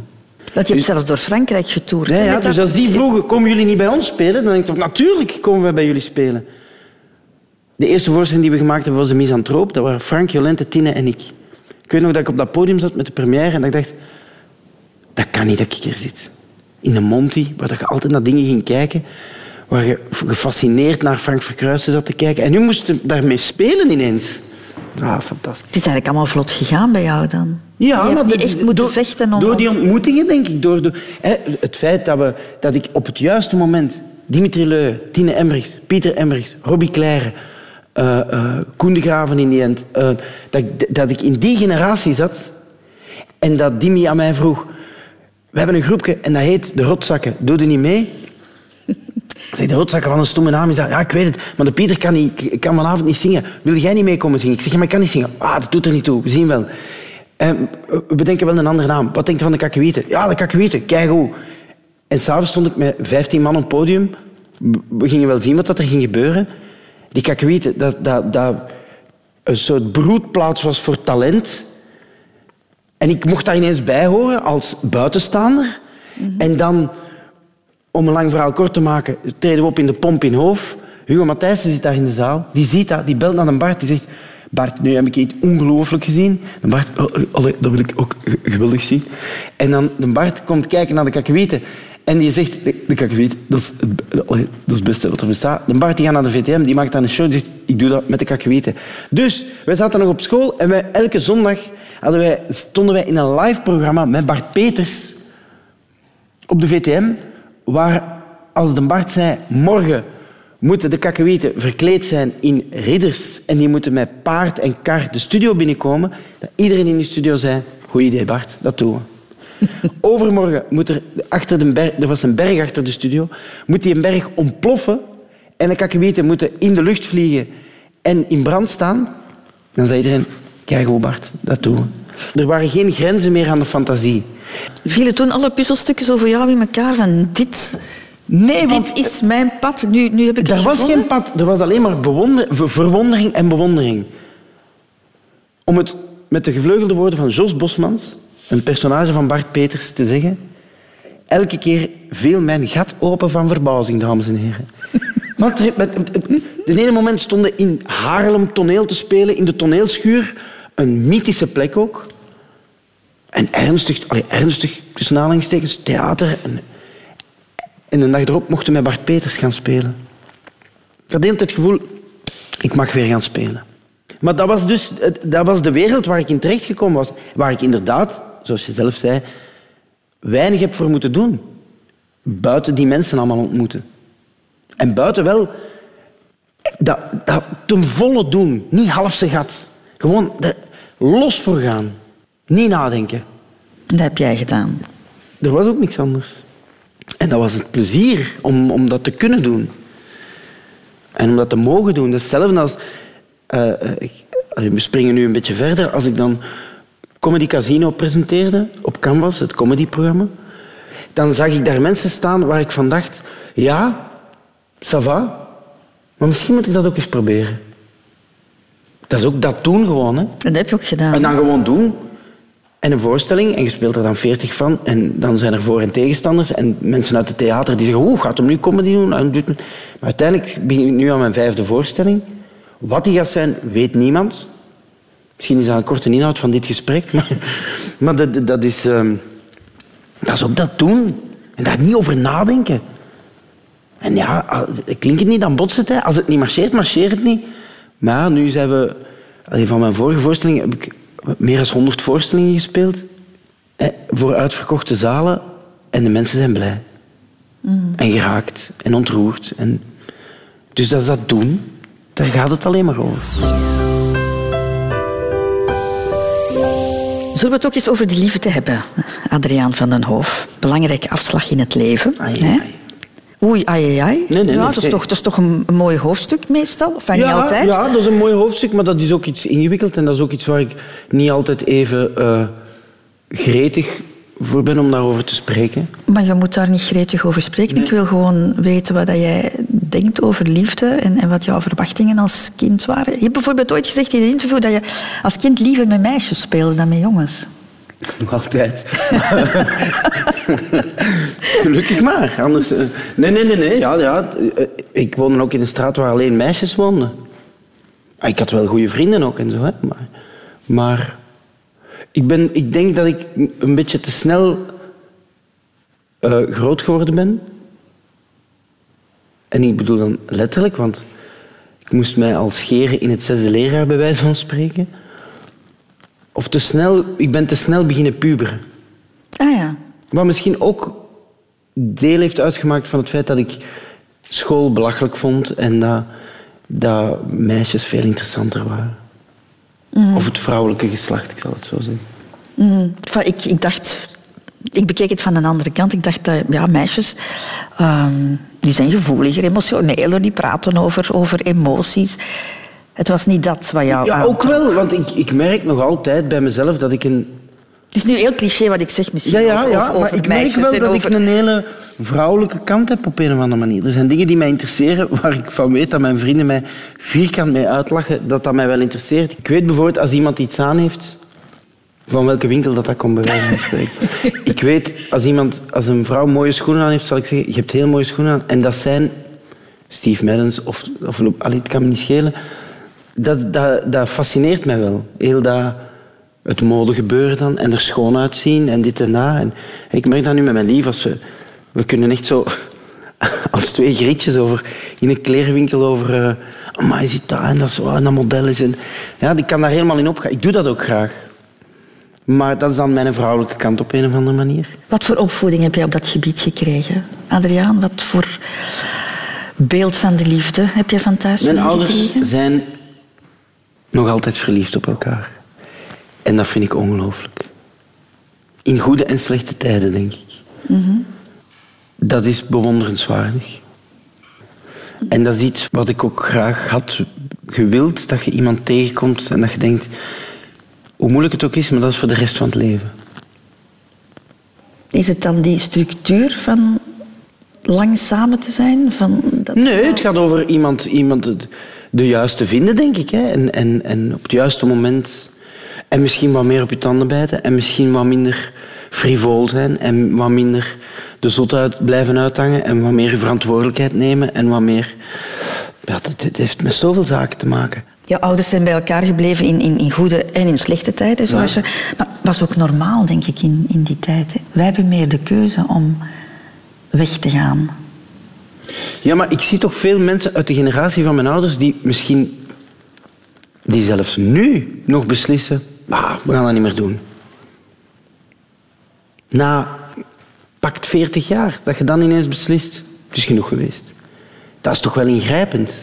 S1: Want je hebt zelfs door Frankrijk getoerd.
S2: Ja, dus
S1: dat-
S2: als die vroegen, komen jullie niet bij ons spelen? Dan denk ik, natuurlijk komen wij bij jullie spelen. De eerste voorstelling die we gemaakt hebben was de Misantroop. Dat waren Frank, Jolente, Tine en ik. Ik weet nog dat ik op dat podium zat met de première en dat ik dacht... Dat kan niet dat ik hier zit. In de Monty, waar dat je altijd naar dingen ging kijken. Waar je gefascineerd naar Frank Verkruijsen zat te kijken. En nu moest je daarmee spelen ineens. Ah, fantastisch.
S1: Het is eigenlijk allemaal vlot gegaan bij jou dan.
S2: Ja,
S1: je
S2: maar dat-
S1: echt moeten
S2: door,
S1: vechten om...
S2: Door die ontmoetingen, denk ik. Door, door, hè, het feit dat, we, dat ik op het juiste moment... Dimitri Leu, Tine Embrechts, Pieter Embrechts, Robbie eh, Koen de Graven in die end... eh, dat, ik, dat ik in die generatie zat... En dat Dimi aan mij vroeg... We hebben een groepje en dat heet De Rotzakken. Doe er niet mee? Ik de rotzakken van een stomme naam. Ja, ik weet het. Maar de Pieter kan, niet, kan vanavond niet zingen. Wil jij niet meekomen zingen? Ik zeg, maar ik kan niet zingen. Ah, dat doet er niet toe. We zien wel. En we bedenken wel een andere naam. Wat denkt u van de kakkewieten? Ja, de kakkewieten. Kijk hoe. En s'avonds stond ik met 15 man op het podium. We gingen wel zien wat er ging gebeuren. Die kakkewieten, dat, dat, dat een soort broedplaats was voor talent. En ik mocht daar ineens bij horen als buitenstaander. En dan, om een lang verhaal kort te maken, treden we op in de pomp in Hoof. Hugo Matthijssen zit daar in de zaal. Die ziet dat, die belt naar een Bart. Die zegt, Bart, nu heb ik iets ongelooflijk gezien. Bart, oh, oh, dat wil ik ook ge- geweldig zien. En dan de Bart komt kijken naar de kakkewieten. En die zegt, de, kakkewiet, dat is, het- dat is beste wat er bestaat. De Bart die gaat naar de VTM, die maakt dan een show. Die zegt, ik doe dat met de kakkewieten. Dus, wij zaten nog op school en wij, elke zondag hadden wij, stonden wij in een live programma met Bart Peters op de VTM, waar als de Bart zei, morgen moeten de kakkewieten verkleed zijn in ridders en die moeten met paard en kar de studio binnenkomen, dat iedereen in die studio zei, goed idee Bart, dat doen we. Overmorgen moet er achter de berg, er was een berg achter de studio, moet die een berg ontploffen en de kakkewieten moeten in de lucht vliegen en in brand staan. Dan zei iedereen, kijk hoe Bart, dat doen we. Er waren geen grenzen meer aan de fantasie.
S1: Vielen toen alle puzzelstukjes over jou in elkaar van dit...
S2: Nee, want
S1: Dit is mijn pad, nu, nu heb ik het
S2: er was
S1: gevonden.
S2: geen pad, er was alleen maar verwondering en bewondering. Om het met de gevleugelde woorden van Jos Bosmans, een personage van Bart Peters, te zeggen. Elke keer viel mijn gat open van verbazing, dames en heren. Want er- met- de ene moment stonden in Haarlem toneel te spelen, in de toneelschuur. Een mythische plek ook. En ernstig, allee, ernstig tussen aanhalingstekens, theater. En, en de dag erop mochten we met Bart Peters gaan spelen. Ik had het gevoel, ik mag weer gaan spelen. Maar dat was dus dat was de wereld waar ik in terecht gekomen was. Waar ik inderdaad, zoals je zelf zei, weinig heb voor moeten doen. Buiten die mensen allemaal ontmoeten. En buiten wel Dat, dat ten volle doen. Niet half zijn gat. Gewoon los voor gaan. Niet nadenken.
S1: Dat heb jij gedaan.
S2: Er was ook niks anders. En dat was het plezier om, om dat te kunnen doen. En om dat te mogen doen. Dat is hetzelfde als... eh, eh, ik- we springen nu een beetje verder. Als ik dan Comedy Casino presenteerde op Canvas, het comedyprogramma, dan zag ik daar mensen staan waar ik van dacht... Ja, ça va, maar misschien moet ik dat ook eens proberen. Dat is ook dat doen gewoon, hè.
S1: Dat heb je ook gedaan.
S2: En dan gewoon doen. En een voorstelling, en je speelt er dan veertig van. En dan zijn er voor- en tegenstanders. En mensen uit het theater die zeggen... Oeh, gaat hem nu comedy doen? Maar uiteindelijk begin ik nu aan mijn vijfde voorstelling. Wat die gaat zijn, weet niemand. Misschien is dat een korte inhoud van dit gesprek. Maar, maar dat, dat, is, ehm, dat is ook dat doen. En daar niet over nadenken. En ja, klinkt het niet, dan botst het. Hè. Als het niet marcheert, marcheert het niet. Maar nu zijn we... Van mijn vorige voorstelling heb ik meer dan 100 voorstellingen gespeeld. Voor uitverkochte zalen. En de mensen zijn blij. En geraakt. En ontroerd. En... Dus dat is dat doen. Daar gaat het alleen maar over.
S1: Zullen we het ook eens over de liefde hebben, Adriaan van den Hoof? Belangrijke afslag in het leven.
S2: Ai,
S1: hè?
S2: ai.
S1: Oei, ai, ai, ai.
S2: Nee, nee,
S1: ja,
S2: nee,
S1: dat, is toch, dat is toch een, een mooi hoofdstuk meestal? Of niet
S2: ja,
S1: altijd?
S2: Ja, dat is een mooi hoofdstuk, maar dat is ook iets ingewikkeld. En dat is ook iets waar ik niet altijd even eh, gretig voor ben om daarover te spreken.
S1: Maar je moet daar niet gretig over spreken. Ik wil gewoon weten wat jij denkt over liefde en, en wat jouw verwachtingen als kind waren. Je hebt bijvoorbeeld ooit gezegd in een interview dat je als kind liever met meisjes speelde dan met jongens.
S2: Nog altijd. Gelukkig maar. Anders, eh, nee, nee, nee. nee. Ja, ja. eh, Ik woonde ook in een straat waar alleen meisjes woonden. Ah, Ik had wel goede vrienden ook en zo. Hè. Maar, maar ik, ben, ik denk dat ik een beetje te snel eh, groot geworden ben. En ik bedoel dan letterlijk, want ik moest mij al scheren in het zesde leerjaar, bij wijze van spreken. Of te snel, ik ben te snel beginnen puberen.
S1: Ah ja.
S2: Wat misschien ook deel heeft uitgemaakt van het feit dat ik school belachelijk vond en dat, dat meisjes veel interessanter waren. Of het vrouwelijke geslacht, ik zal het zo zeggen.
S1: Mm, ik, ik dacht... Ik bekeek het van een andere kant. Ik dacht dat ja, meisjes... ehm, die zijn gevoeliger, emotioneler. Die praten over, over emoties. Het was niet dat wat jou
S2: Ja, ook wel, want ik, ik merk nog altijd bij mezelf dat ik een...
S1: Het is nu heel cliché wat ik zeg misschien
S2: Ja, ja, ja
S1: over,
S2: maar ik merk wel dat
S1: over...
S2: ik een hele vrouwelijke kant heb op een of andere manier. Er zijn dingen die mij interesseren waar ik van weet dat mijn vrienden mij vierkant mee uitlachen, dat dat mij wel interesseert. Ik weet bijvoorbeeld als iemand iets aan heeft, van welke winkel dat, dat komt bij wijze van spreken. ik weet, als, iemand, als een vrouw mooie schoenen aan heeft, zal ik zeggen, je hebt heel mooie schoenen aan. En dat zijn Steve Maddens of, of allee, het kan me niet schelen. Dat, dat, dat fascineert mij wel. Heel dat, het modegebeuren dan en er schoon uitzien en dit en dat. En ik merk dat nu met mijn lief. Als we, we kunnen echt zo als twee grietjes over, in een klerenwinkel over... Uh, maar je ziet dat en dat, zo, en dat model is. En, ja, ik kan daar helemaal in opgaan. Ik doe dat ook graag. Maar dat is dan mijn vrouwelijke kant op een of andere manier.
S1: Wat voor opvoeding heb jij op dat gebied gekregen? Adriaan, wat voor beeld van de liefde heb je van thuis
S2: Mijn ouders zijn nog altijd verliefd op elkaar. En dat vind ik ongelooflijk. In goede en slechte tijden, denk ik. Dat is bewonderenswaardig. En dat is iets wat ik ook graag had gewild, dat je iemand tegenkomt en dat je denkt, hoe moeilijk het ook is, maar dat is voor de rest van het leven.
S1: Is het dan die structuur van lang samen te zijn? Van dat...
S2: Nee, het gaat over iemand, iemand de juiste vinden, denk ik. Hè. En, en, en op het juiste moment. En misschien wat meer op je tanden bijten. En misschien wat minder frivol zijn. En wat minder de zot uit, blijven uithangen. En wat meer verantwoordelijkheid nemen. En wat meer... Ja, dat, dat heeft met zoveel zaken te maken.
S1: Je ouders zijn bij elkaar gebleven in, in, in goede en in slechte tijden. Zoals je, maar het was ook normaal, denk ik, in, in die tijd. Hè. Wij hebben meer de keuze om weg te gaan.
S2: Ja, maar ik zie toch veel mensen uit de generatie van mijn ouders die misschien... die zelfs nu nog beslissen... "Ah, we gaan dat niet meer doen. Na pakt 40 jaar, dat je dan ineens beslist... het is genoeg geweest. Dat is toch wel ingrijpend?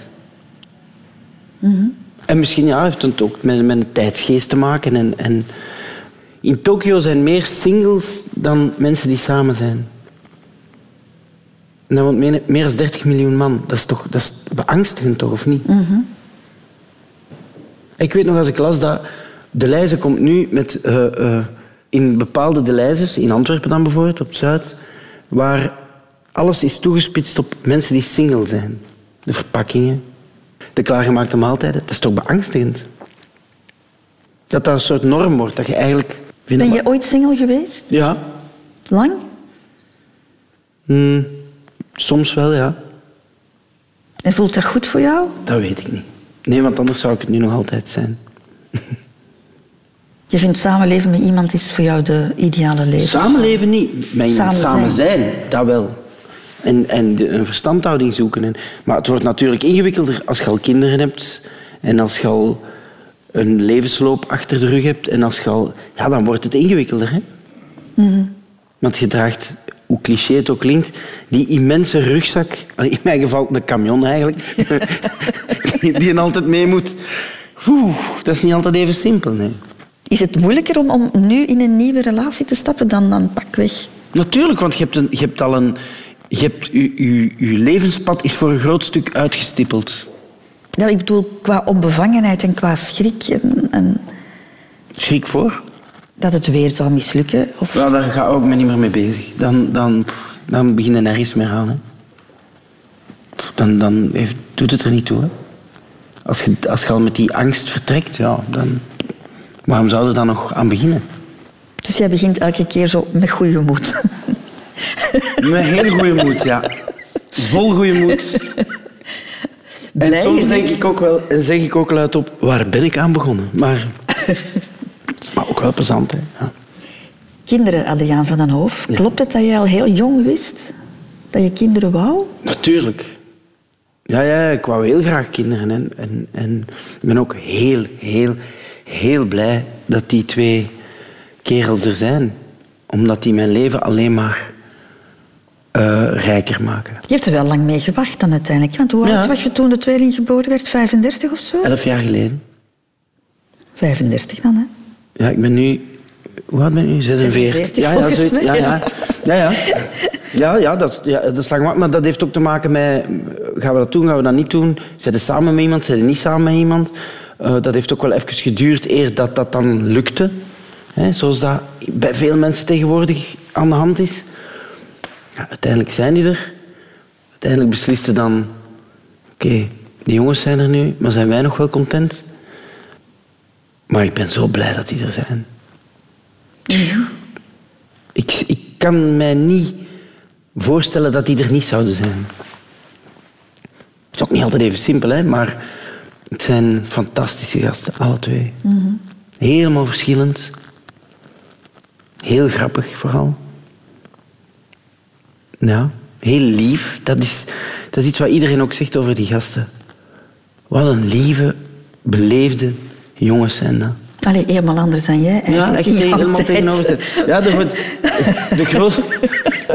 S2: En misschien ja, heeft het ook met, met een tijdsgeest te maken. En, en in Tokio zijn meer singles dan mensen die samen zijn. En daar woont meer, dan 30 miljoen man. Dat is toch dat is beangstigend, toch, of niet? Ik weet nog als ik las dat De Leize komt nu met... eh, eh, in bepaalde De Leizes, in Antwerpen dan bijvoorbeeld, op het Zuid, waar alles is toegespitst op mensen die single zijn. De verpakkingen, de klaargemaakte maaltijden. Dat is toch beangstigend? Dat dat een soort norm wordt, dat je eigenlijk...
S1: Ben je ooit single geweest?
S2: Ja,
S1: Lang?
S2: Hmm, soms wel, ja.
S1: En voelt dat goed voor jou?
S2: Dat weet ik niet. Nee, want anders zou ik het nu nog altijd zijn.
S1: Je vindt samenleven met iemand is voor jou de ideale leven?
S2: Samenleven niet, met
S1: Samen
S2: samen
S1: zijn.
S2: zijn, dat wel. En, en een verstandhouding zoeken. En, maar het wordt natuurlijk ingewikkelder als je al kinderen hebt en als je al een levensloop achter de rug hebt. En als je al, ja, dan wordt het ingewikkelder. Hè? Want je draagt, hoe cliché het ook klinkt, die immense rugzak. In mijn geval een camion eigenlijk. die, die je altijd mee moet. Oeh, dat is niet altijd even simpel. Nee.
S1: Is het moeilijker om, om nu in een nieuwe relatie te stappen dan, dan pakweg?
S2: Natuurlijk, want je hebt, een, je hebt al een... Je, hebt, je, je, je levenspad is voor een groot stuk uitgestippeld.
S1: Nou, ik bedoel, qua onbevangenheid en qua schrik en, en
S2: Schrik voor?
S1: Dat het weer zou mislukken. Of...
S2: Daar ga ik ook me niet meer mee bezig. Dan, dan, dan begin je nergens meer aan. Hè. Dan, dan heeft, doet het er niet toe. Hè. Als, je, als je al met die angst vertrekt, ja, dan... Waarom zou je dan nog aan beginnen?
S1: Dus jij begint elke keer zo met goede moed.
S2: Met heel goede moed, ja. Vol goede moed. En soms denk ik ook wel, en zeg ik ook luid op, waar ben ik aan begonnen? Maar ook wel plezant, hè. Ja.
S1: Kinderen, Adriaan van den Hoof. Klopt het dat jij al heel jong wist dat je kinderen wou?
S2: Natuurlijk. Ja, ja, ik wou heel graag kinderen. En, en, en ik ben ook heel, heel, heel blij dat die twee kerels er zijn. Omdat die mijn leven alleen maar eh, rijker maken.
S1: Je hebt er wel lang mee gewacht dan uiteindelijk. Want hoe oud was je toen de tweeling geboren werd? 35 of zo?
S2: Elf jaar geleden.
S1: 35 dan, hè?
S2: Ja, ik ben nu... Hoe oud ben ik nu? 46.
S1: 46
S2: ja, ja, zoiets. ja, ja.
S1: ja.
S2: ja, ja. Ja, dat, ja, dat is lang maar, maar dat heeft ook te maken met... Gaan we dat doen, gaan we dat niet doen? Zijn samen met iemand, zijn we niet samen met iemand? Eh, dat heeft ook wel even geduurd eer dat dat dan lukte. Hè, zoals dat bij veel mensen tegenwoordig aan de hand is. Ja, uiteindelijk zijn die er. Uiteindelijk beslisten dan... Oké, die jongens zijn er nu, maar zijn wij nog wel content? Maar ik ben zo blij dat die er zijn. Ik, ik kan mij niet voorstellen dat die er niet zouden zijn. Het is ook niet altijd even simpel, hè, maar het zijn fantastische gasten, alle twee. Helemaal verschillend. Heel grappig vooral. Ja, heel lief. Dat is, dat is iets wat iedereen ook zegt over die gasten. Wat een lieve, beleefde jongens zijn dat.
S1: Allee, helemaal anders dan jij
S2: Ja, echt helemaal
S1: tijd.
S2: tegenover. Ja, de, de, groot,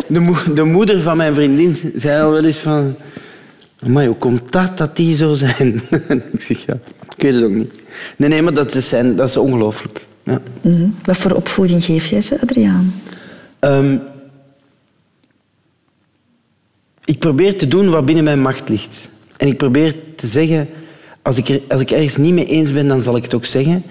S2: de, de moeder van mijn vriendin zei al wel eens van... Maar hoe komt dat dat die zo zijn? ik zeg, ja, ik weet het ook niet. Nee, nee, maar dat is, zijn- dat is ongelooflijk. Ja.
S1: Mhm. Wat voor opvoeding geef jij ze, Adriaan?
S2: Ehm, ik probeer te doen wat binnen mijn macht ligt. En ik probeer te zeggen, als ik, als ik ergens niet mee eens ben, dan zal ik het ook zeggen.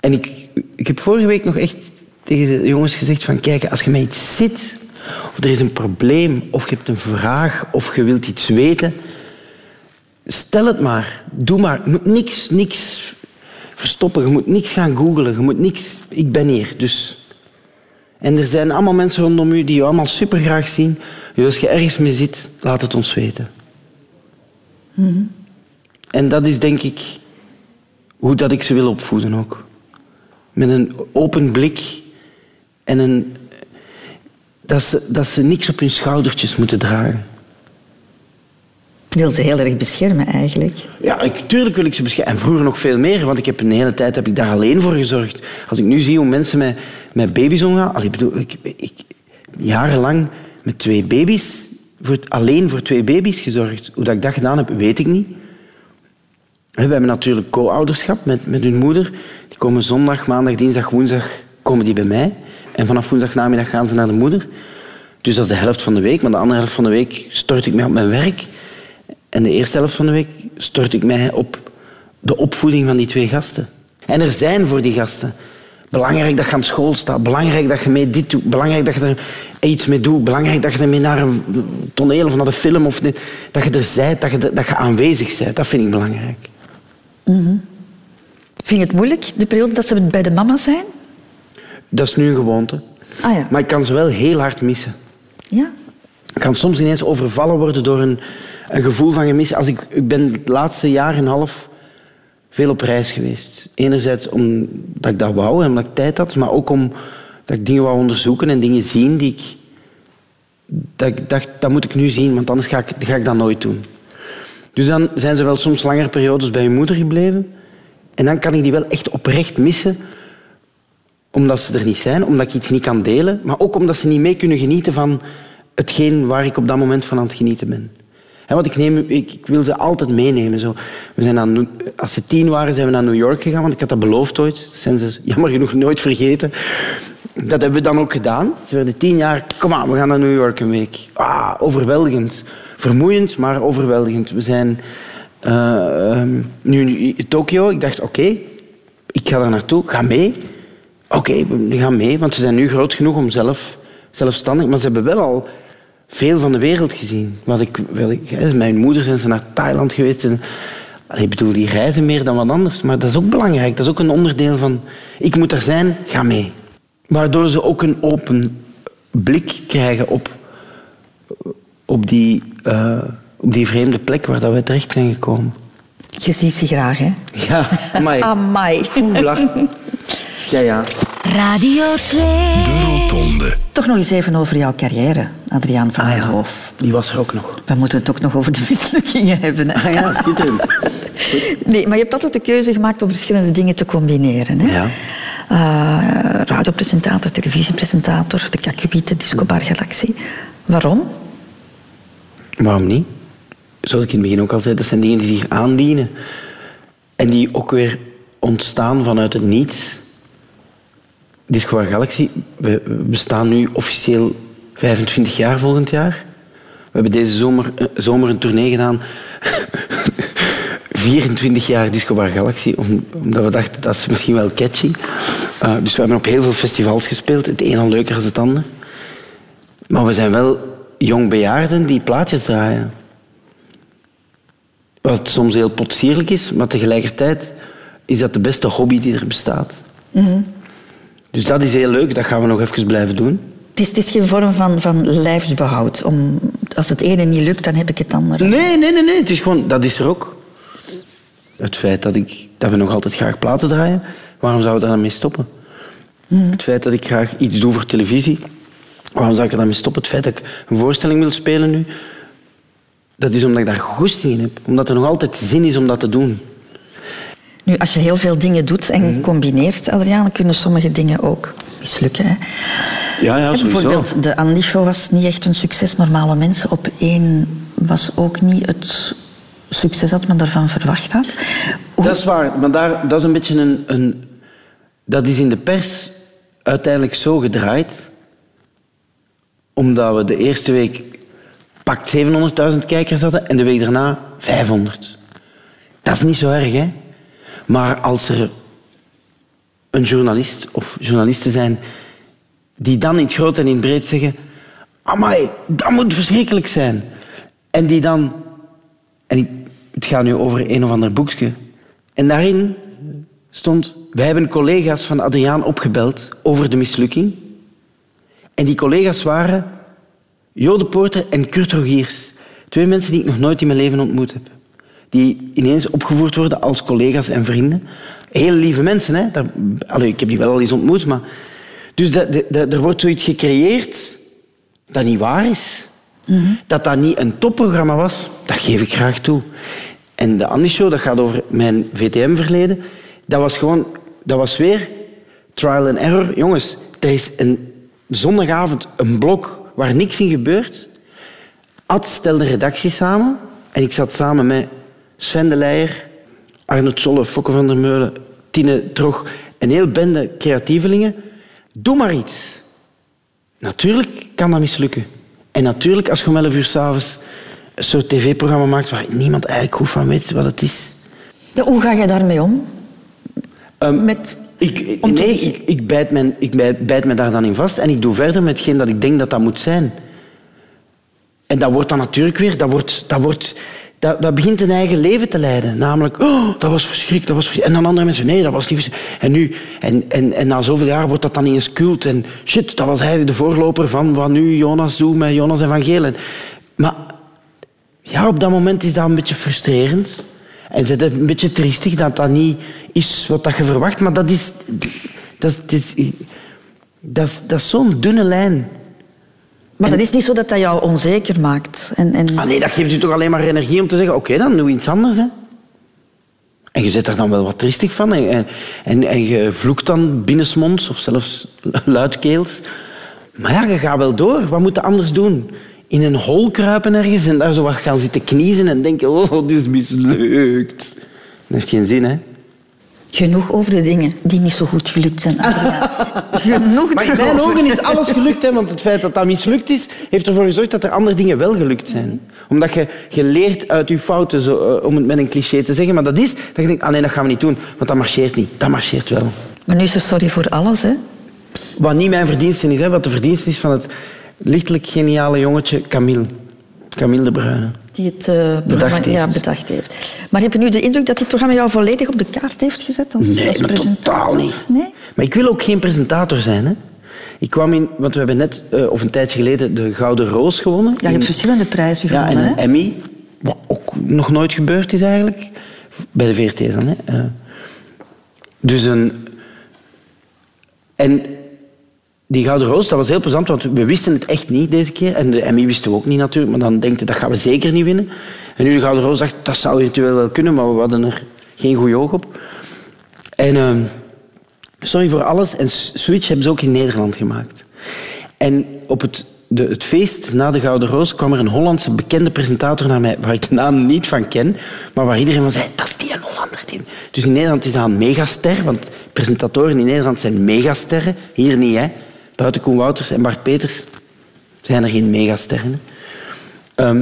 S2: En ik, ik heb vorige week nog echt tegen de jongens gezegd van, kijk, als je met iets zit, of er is een probleem, of je hebt een vraag, of je wilt iets weten, stel het maar. Doe maar. Je moet niks, niks verstoppen. Je moet niks gaan googlen. Je moet niks... Ik ben hier, dus... En er zijn allemaal mensen rondom u die je allemaal super graag zien. Dus als je ergens mee zit, laat het ons weten. En dat is denk ik hoe dat ik ze wil opvoeden ook. Met een open blik en een... Dat ze, dat ze niks op hun schoudertjes moeten dragen.
S1: Je wil ze heel erg beschermen eigenlijk.
S2: Ja, ik, tuurlijk wil ik ze beschermen. En vroeger nog veel meer, want ik heb een hele tijd heb ik daar alleen voor gezorgd. Als ik nu zie hoe mensen met, met baby's omgaan... Allee, ik bedoel, ik, ik jarenlang met twee baby's... Voor, alleen voor twee baby's gezorgd. Hoe dat ik dat gedaan heb, weet ik niet. We hebben natuurlijk co-ouderschap met, met hun moeder. Die komen zondag, maandag, dinsdag, woensdag komen die bij mij. En vanaf woensdagnamiddag gaan ze naar de moeder. Dus dat is de helft van de week. Maar de andere helft van de week stort ik mij op mijn werk. En de eerste helft van de week stort ik mij op de opvoeding van die twee gasten. En er zijn voor die gasten. Belangrijk dat je aan school staat. Belangrijk dat je mee dit doet. Belangrijk dat je er iets mee doet. Belangrijk dat je ermee naar een toneel of naar de film... Of dat je er bent, dat je, dat je aanwezig bent. Dat vind ik belangrijk.
S1: Vind je het moeilijk, de periode dat ze bij de mama zijn?
S2: Dat is nu een gewoonte.
S1: Ah ja.
S2: Maar ik kan ze wel heel hard missen.
S1: Ja?
S2: Ik kan soms ineens overvallen worden door een, een gevoel van gemis. Als ik, ik ben het laatste jaar en een half veel op reis geweest. Enerzijds omdat ik dat wou en omdat ik tijd had, maar ook omdat ik dingen wou onderzoeken en dingen zien die ik... Dat ik dacht, dat moet ik nu zien, want anders ga ik, ga ik dat nooit doen. Dus dan zijn ze wel soms langere periodes bij hun moeder gebleven. En dan kan ik die wel echt oprecht missen, omdat ze er niet zijn, omdat ik iets niet kan delen, maar ook omdat ze niet mee kunnen genieten van hetgeen waar ik op dat moment van aan het genieten ben. Hè, want ik, neem, ik, wil ze altijd meenemen. Zo. We zijn aan, als ze tien waren, zijn we naar New York gegaan, want ik had dat beloofd ooit. Dat zijn ze jammer genoeg nooit vergeten. Dat hebben we dan ook gedaan. Ze werden tien jaar, kom aan, we gaan naar New York een week. Ah, overweldigend. Vermoeiend, maar overweldigend. We zijn eh, ehm, nu in Tokio. Ik dacht, oké, ik ga daar naartoe, ga mee. Oké, we gaan mee, want ze zijn nu groot genoeg om zelf, zelfstandig... Maar ze hebben wel al veel van de wereld gezien. Wat ik, hè, mijn moeder zijn ze naar Thailand geweest. En, ik bedoel, die reizen meer dan wat anders. Maar dat is ook belangrijk. Dat is ook een onderdeel van... Ik moet er zijn, ga mee. Waardoor ze ook een open blik krijgen op, op, die, eh, op die vreemde plek waar dat wij terecht zijn gekomen.
S1: Je ziet ze graag, hè?
S2: Ja, maar...
S1: Amai.
S2: Oeh. Ja, ja.
S3: Radio 2.
S4: De Rotonde.
S1: Toch nog eens even over jouw carrière, Adriaan van der Hoof.
S2: Die was er ook nog.
S1: We moeten het ook nog over de mislukkingen hebben. Hè?
S2: Ah ja, schitterend.
S1: Nee, maar je hebt altijd de keuze gemaakt om verschillende dingen te combineren. Hè?
S2: Ja.
S1: Eh, radiopresentator, televisiepresentator, de Kakubite, Disco Bar Galaxie. Waarom?
S2: Waarom niet? Zoals ik in het begin ook al zei, dat zijn dingen die zich aandienen. En die ook weer ontstaan vanuit het niets. Disco Galaxy, we we bestaan nu officieel 25 jaar volgend jaar. We hebben deze zomer, eh, zomer een tournee gedaan. 24 jaar Disco Bar Galaxy, om- omdat we dachten dat is misschien wel catchy. Eh, dus we hebben op heel veel festivals gespeeld, het een al leuker dan het ander. Maar we zijn wel jong bejaarden die plaatjes draaien. Wat soms heel potsierlijk is, maar tegelijkertijd is dat de beste hobby die er bestaat. Dus dat is heel leuk, dat gaan we nog even blijven doen.
S1: Het is, het is geen vorm van, van lijfsbehoud. Om, als het ene niet lukt, dan heb ik het andere.
S2: Nee, nee, nee, nee. Het is gewoon, dat is er ook. Het feit dat, ik, dat we nog altijd graag platen draaien, waarom zouden we daar dan mee stoppen? Het feit dat ik graag iets doe voor televisie, waarom zou ik er dan mee stoppen? Het feit dat ik een voorstelling wil spelen nu, dat is omdat ik daar goesting in heb. Omdat er nog altijd zin is om dat te doen.
S1: Nu, als je heel veel dingen doet en combineert, Adriaan, dan kunnen sommige dingen ook mislukken. Hè?
S2: Ja, ja, sowieso.
S1: bijvoorbeeld, de Andy Show was niet echt een succes. Normale mensen op één was ook niet het succes dat men ervan verwacht had.
S2: Dat is waar, maar daar, dat is een beetje een, een... Dat is in de pers uiteindelijk zo gedraaid, omdat we de eerste week pakt 700.000 kijkers hadden en de week daarna 500. Dat is niet zo erg, hè? Maar als er een journalist of journalisten zijn die dan in het groot en in het breed zeggen... Amai, dat moet verschrikkelijk zijn. En die dan... En het gaat nu over een of ander boekje. En daarin stond... Wij hebben collega's van Adriaan opgebeld over de mislukking. En die collega's waren Jode Poorter en Kurt Rogiers. Twee mensen die ik nog nooit in mijn leven ontmoet heb. Die ineens opgevoerd worden als collega's en vrienden. Heel lieve mensen, hè. Daar, allee, ik heb die wel al eens ontmoet, maar... Dus dat, er wordt zoiets gecreëerd dat niet waar is. Dat dat niet een topprogramma was, dat geef ik graag toe. En de Andy Show, dat gaat over mijn VTM-verleden. Dat was gewoon... Dat was weer trial and error. Jongens, er is een zondagavond een blok waar niks in gebeurt. Ad stelde redactie samen. En ik zat samen met Sven de Leijer, Arnold Zolle, Fokke van der Meulen, Tine Trog, een heel bende creatievelingen. Doe maar iets. Natuurlijk kan dat mislukken. En natuurlijk, als je om 11 uur s'avonds een soort tv-programma maakt waar niemand eigenlijk goed van weet wat het is.
S1: Ja, hoe ga je daarmee om? Met,
S2: Ik,
S1: om te-
S2: nee, ik, ik, bijt mijn, ik bijt, bijt me daar dan in vast en ik doe verder met hetgeen dat ik denk dat dat moet zijn. En dat wordt dan natuurlijk weer... Dat, wordt, dat, wordt, dat, dat begint een eigen leven te leiden. Namelijk, oh, dat was verschrikkelijk. Dat was. En dan andere mensen, nee, dat was niet verschrikkelijk. En nu... En, en, en na zoveel jaar wordt dat dan ineens cult. En shit, dat was eigenlijk de voorloper van wat nu Jonas doet met Jonas Evangelen. Maar ja, op dat moment is dat een beetje frustrerend. En zit het een beetje triestig dat dat niet is wat dat je verwacht. Maar dat is... Dat is, dat is, dat is, zo'n dunne lijn.
S1: maar dat is niet zo dat dat jou onzeker maakt. En, en...
S2: Ah nee, dat geeft je toch alleen maar energie om te zeggen... Oké, dan doe iets anders. Hè. En je zit daar dan wel wat triestig van. En, en, en, en je vloekt dan binnensmonds of zelfs luidkeels. Maar ja, je gaat wel door. Wat moet je anders doen? In een hol kruipen ergens en daar zo wat gaan zitten kniezen en denken... Oh, dit is mislukt. Dat heeft geen zin, hè?
S1: Genoeg over de dingen die niet zo goed gelukt zijn. Genoeg
S2: Maar in mijn ogen is alles gelukt, hè, want het feit dat dat mislukt is, heeft ervoor gezorgd dat er andere dingen wel gelukt zijn. Omdat je, je leert uit je fouten, zo, eh, om het met een cliché te zeggen. Maar dat is dat je denkt, ah nee, dat gaan we niet doen, want dat marcheert niet. Dat marcheert wel.
S1: Maar nu is er sorry voor alles, hè?
S2: Wat niet mijn verdienste is, hè, wat de verdienste is van het lichtelijk geniale jongetje Camille. Camille de Bruyne.
S1: Die het eh, programma
S2: heeft.
S1: Ja, bedacht heeft. Maar heb je nu de indruk dat dit programma jou volledig op de kaart heeft gezet als,
S2: Nee,
S1: als presentator?
S2: totaal niet.
S1: Nee?
S2: Maar ik wil ook geen presentator zijn. Hè. Ik kwam in, want we hebben net, eh, of een tijdje geleden, de Gouden Roos gewonnen.
S1: Ja, je hebt verschillende prijzen
S2: Ja, en
S1: gewonnen,
S2: een
S1: hè?
S2: Emmy, wat ook nog nooit gebeurd is eigenlijk. Bij de VRT dan. Hè. Eh, dus een... En die Gouden Roos, dat was heel plezant, want we wisten het echt niet deze keer. En de Emmy wisten we ook niet natuurlijk, maar dan denk je, dat gaan we zeker niet winnen. En nu de Gouden Roos dacht, dat zou eventueel wel kunnen, maar we hadden er geen goed oog op. En ehm, sorry voor alles. En Switch hebben ze ook in Nederland gemaakt. En op het, de, het feest na de Gouden Roos kwam er een Hollandse bekende presentator naar mij, waar ik de naam niet van ken, maar waar iedereen van zei, dat is die een Hollander. Die. Dus in Nederland is dat een megaster, want presentatoren in Nederland zijn megasterren. Hier niet, hè. Buiten Koen Wouters en Bart Peters zijn er geen megasterren. Ehm,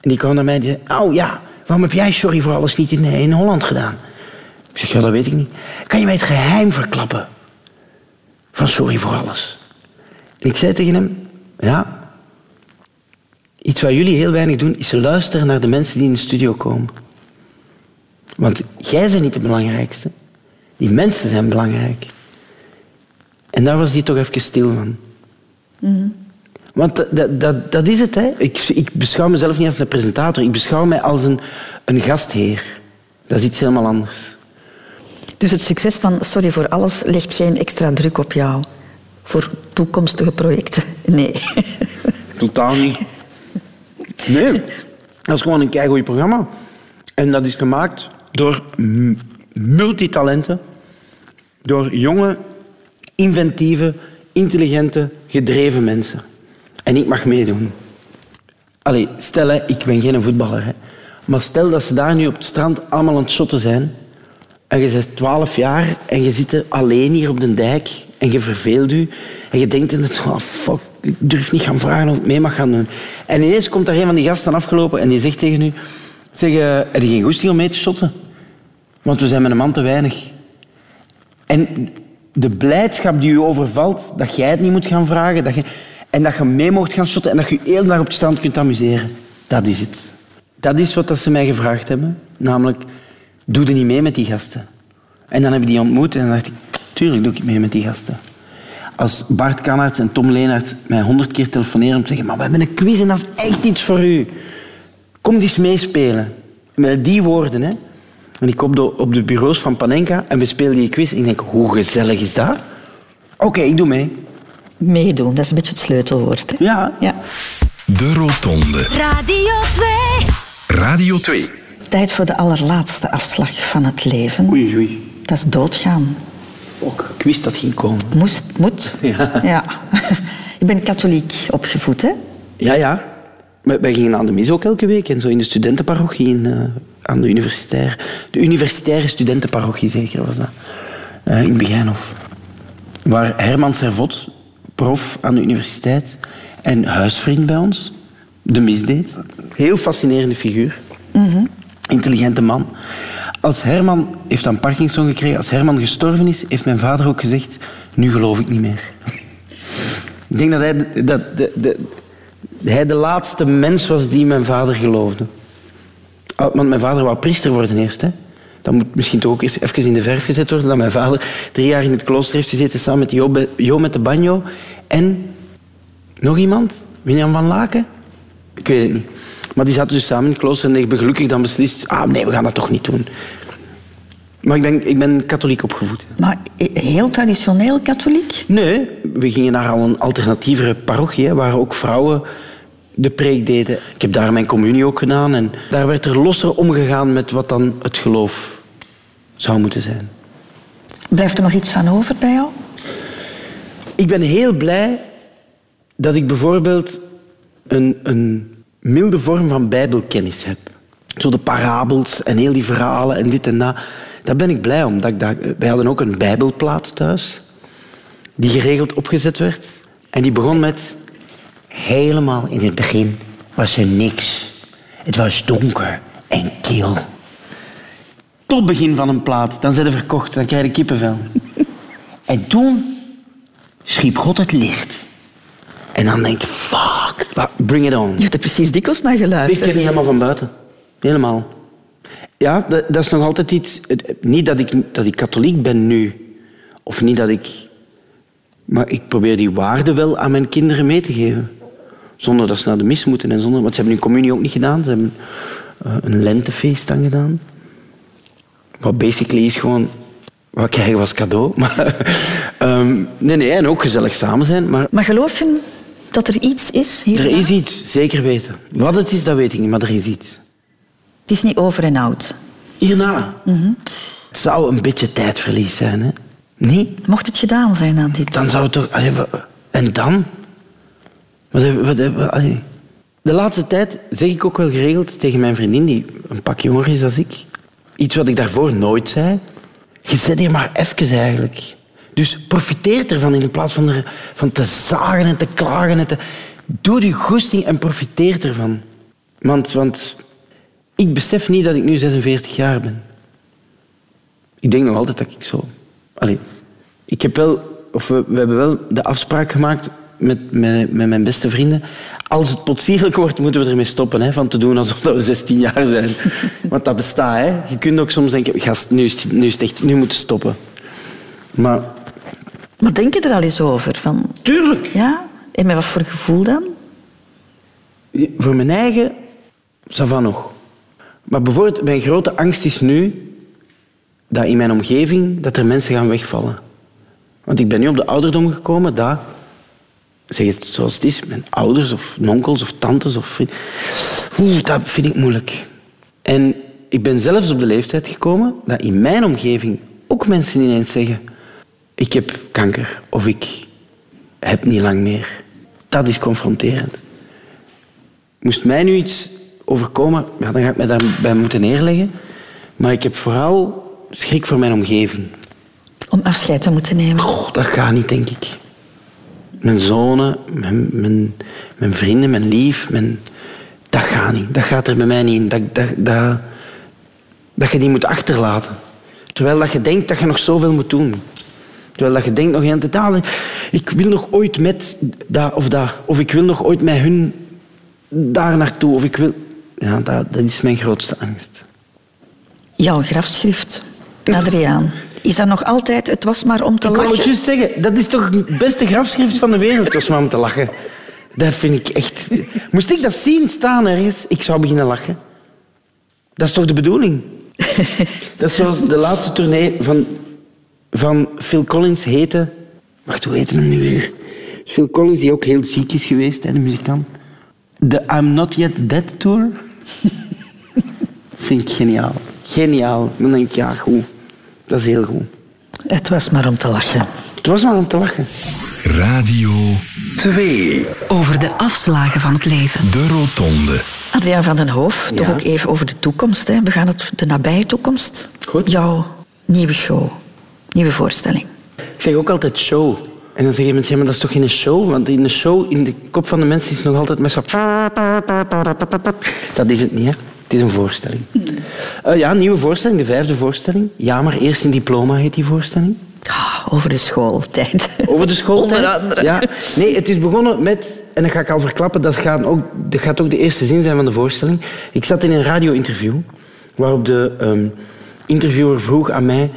S2: en die kwam naar mij en zei, oh ja, waarom heb jij Sorry voor alles niet in, in Holland gedaan? Ik zeg, ja, dat weet ik niet. Kan je mij het geheim verklappen van Sorry voor alles? En ik zei tegen hem, ja, iets wat jullie heel weinig doen, is luisteren naar de mensen die in de studio komen. Want jij bent niet de belangrijkste. Die mensen zijn belangrijk. En daar was hij toch even stil van. Want dat, dat, dat, dat is het. Hè. Ik, ik beschouw mezelf niet als een presentator. Ik beschouw mij als een, een gastheer. Dat is iets helemaal anders.
S1: Dus het succes van Sorry voor alles legt geen extra druk op jou voor toekomstige projecten? Nee.
S2: Totaal niet. Nee, dat is gewoon een keigoed programma. En dat is gemaakt door m- multitalenten. Door jonge, inventieve, intelligente, gedreven mensen. En ik mag meedoen. Allee, stel, ik ben geen voetballer. Hè. Maar stel dat ze daar nu op het strand allemaal aan het shotten zijn. En je bent 12 jaar en je zit alleen hier op de dijk. En je verveelt je. En je denkt in het, oh fuck, ik durf niet gaan vragen of ik mee mag gaan doen. En ineens komt daar een van die gasten afgelopen en die zegt tegen u... Zeg, eh, heb je geen goesting om mee te shotten? Want we zijn met een man te weinig. En de blijdschap die u overvalt, dat jij het niet moet gaan vragen, dat je, en dat je mee mocht gaan shotten en dat je je heel dag op het kunt amuseren, dat is het. Dat is wat dat ze mij gevraagd hebben. Namelijk, doe er niet mee met die gasten. En dan heb ik die ontmoet en dan dacht ik, tuurlijk doe ik mee met die gasten. Als Bart Kannaerts en Tom Leenaert mij honderd keer telefoneren om te zeggen, maar we hebben een quiz en dat is echt iets voor u. Kom eens meespelen. Met die woorden, hè. En ik kom op de, bureaus van Panenka en we spelen die quiz. En ik denk, hoe gezellig is dat? Oké, ik doe mee.
S1: Meedoen, dat is een beetje het sleutelwoord. Hè?
S2: Ja.
S1: ja.
S4: De Rotonde.
S3: Radio 2.
S4: Radio 2.
S1: Tijd voor de allerlaatste afslag van het leven.
S2: Oei, oei.
S1: Dat is doodgaan.
S2: Ook, ik wist dat ging komen.
S1: Moest, moet.
S2: Ja.
S1: ja. Je bent katholiek opgevoed, hè?
S2: Ja, ja. Wij wij gingen aan de mis ook elke week. En zo in de studentenparochie in, eh, aan de universitaire, de universitaire studentenparochie zeker was dat, eh, in Begijnhof. Waar Herman Servot, prof aan de universiteit en huisvriend bij ons, de misdeed. Heel fascinerende figuur. Intelligente man. Als Herman heeft dan Parkinson gekregen, als Herman gestorven is, heeft mijn vader ook gezegd, nu geloof ik niet meer. ik denk dat hij de, dat, de, de, hij de laatste mens was die mijn vader geloofde. Ah, Want mijn vader wou priester worden eerst. Hè. Dat moet misschien toch ook eerst even in de verf gezet worden. Dat mijn vader drie jaar in het klooster heeft gezeten samen met Jo, met de banjo. En nog iemand? William van Laken? Ik weet het niet. Maar die zaten dus samen in het klooster en hebben gelukkig dan beslist... Ah, nee, we gaan dat toch niet doen. Maar ik ben, ik ben katholiek opgevoed.
S1: Maar heel traditioneel katholiek?
S2: Nee, we gingen naar al een alternatievere parochie, waar ook vrouwen de preek deden. Ik heb daar mijn communie ook gedaan en daar werd er losser omgegaan met wat dan het geloof zou moeten zijn.
S1: Blijft er nog iets van over bij jou?
S2: Ik ben heel blij dat ik bijvoorbeeld een, een milde vorm van bijbelkennis heb. Zo de parabels en heel die verhalen en dit en dat. Daar ben ik blij om. Dat ik dat, wij hadden ook een bijbelplaat thuis, die geregeld opgezet werd. En die begon met... Helemaal in het begin was er niks. Het was donker en kil. Tot begin van een plaat. Dan zijn ze verkocht, dan krijg je kippenvel. en toen schiep God het licht. En dan denk je, fuck, bring it on.
S1: Je hebt er precies dikwijls naar
S2: Ik
S1: geluisterd.
S2: ken niet helemaal van buiten. Helemaal. Ja, dat, dat is nog altijd iets... Niet dat ik, dat ik katholiek ben nu. Of niet dat ik... Maar ik probeer die waarden wel aan mijn kinderen mee te geven. Zonder dat ze naar de mis moeten en zonder... Want ze hebben hun communie ook niet gedaan. Ze hebben eh, een lentefeest dan gedaan. Wat basically is gewoon... Wat krijgen we als cadeau. Maar, ehm, nee, nee, en ook gezellig samen zijn. Maar
S1: Maar geloof je dat er iets is hier?
S2: er is iets, zeker weten. Wat het is, dat weet ik niet, maar er is iets.
S1: Het is niet over en out.
S2: Hierna. Het zou een beetje tijdverlies zijn, hè? Niet?
S1: Mocht het gedaan zijn aan dit?
S2: Dan zou het toch... en dan? Wat, wat. De laatste tijd zeg ik ook wel geregeld tegen mijn vriendin, die een pak jonger is dan ik, iets wat ik daarvoor nooit zei. Je zet hier maar even eigenlijk. Dus profiteer ervan in plaats van, er, van te zagen en te klagen. En te, doe die goesting en profiteer ervan. Want, want ik besef niet dat ik nu 46 jaar ben. Ik denk nog altijd dat ik zo... Allee, ik heb wel... Of we hebben wel de afspraak gemaakt met, met, met mijn beste vrienden. Als het potsierlijk wordt, moeten we ermee stoppen. Hè, van te doen alsof we 16 jaar zijn. Want dat bestaat. Hè. Je kunt ook soms denken... Gast, nu is het, nu is het echt... Nu moeten we stoppen. Maar...
S1: Maar denk je er al eens over? Van,
S2: Tuurlijk.
S1: ja? En met wat voor gevoel dan?
S2: Voor mijn eigen, ça va nog. Maar bijvoorbeeld, mijn grote angst is nu dat in mijn omgeving dat er mensen gaan wegvallen. Want ik ben nu op de ouderdom gekomen dat, zeg het zoals het is, mijn ouders of onkels of tantes of vrienden, oeh, dat vind ik moeilijk. En ik ben zelfs op de leeftijd gekomen dat in mijn omgeving ook mensen ineens zeggen, ik heb kanker of ik heb niet lang meer. Dat is confronterend. Moest mij nu iets overkomen, ja, dan ga ik me daarbij moeten neerleggen. Maar ik heb vooral schrik voor mijn omgeving.
S1: Om afscheid te moeten nemen.
S2: Dat gaat niet, denk ik. Mijn zonen, mijn, vrienden, mijn lief, dat gaat niet. Dat gaat er bij mij niet in. Dat, dat, dat, dat je die moet achterlaten. Terwijl dat je denkt dat je nog zoveel moet doen. Terwijl dat je denkt nog in ah, ik wil nog ooit met dat of dat. Of ik wil nog ooit met hun daar naartoe. Of ik wil... Ja, dat, dat is mijn grootste angst.
S1: Jouw grafschrift, Adriaan. Is dat nog altijd, het was maar om te
S2: Ik wou het
S1: lachen?
S2: zeggen, dat is toch het beste grafschrift van de wereld, het was maar om te lachen. Dat vind ik echt... Moest ik dat zien staan ergens, ik zou beginnen lachen. Dat is toch de bedoeling? Dat is zoals de laatste tournee van, van Phil Collins heette... Wacht, hoe heette hem nu weer? Phil Collins, die ook heel ziek is geweest, hè, de muzikant. De I'm Not Yet Dead Tour. Vind ik geniaal. Geniaal. Dan denk ik, ja, goed. Dat is heel goed.
S1: Het was maar om te lachen.
S2: Het was maar om te lachen.
S4: Radio 2.
S10: Over de afslagen van het leven.
S4: De Rotonde.
S1: Adriaan van den Hoof, toch ook even over de toekomst. Hè. We gaan het de nabije toekomst.
S2: Goed.
S1: Jouw nieuwe show, nieuwe voorstelling.
S2: Ik zeg ook altijd show. En dan zeggen mensen, ja, maar dat is toch geen show? Want in een show, in de kop van de mensen is het nog altijd met zo... Dat is het niet, hè. Het is een voorstelling. Eh, ja, een nieuwe voorstelling, de vijfde voorstelling. Ja, maar eerst een diploma heet die voorstelling.
S1: Ah, over de schooltijd.
S2: Over de schooltijd.
S1: Onder andere.
S2: Ja. Nee, het is begonnen met... En dat ga ik al verklappen, dat gaat ook, dat gaat ook de eerste zin zijn van de voorstelling. Ik zat in een radio-interview, waarop de ehm, interviewer vroeg aan mij...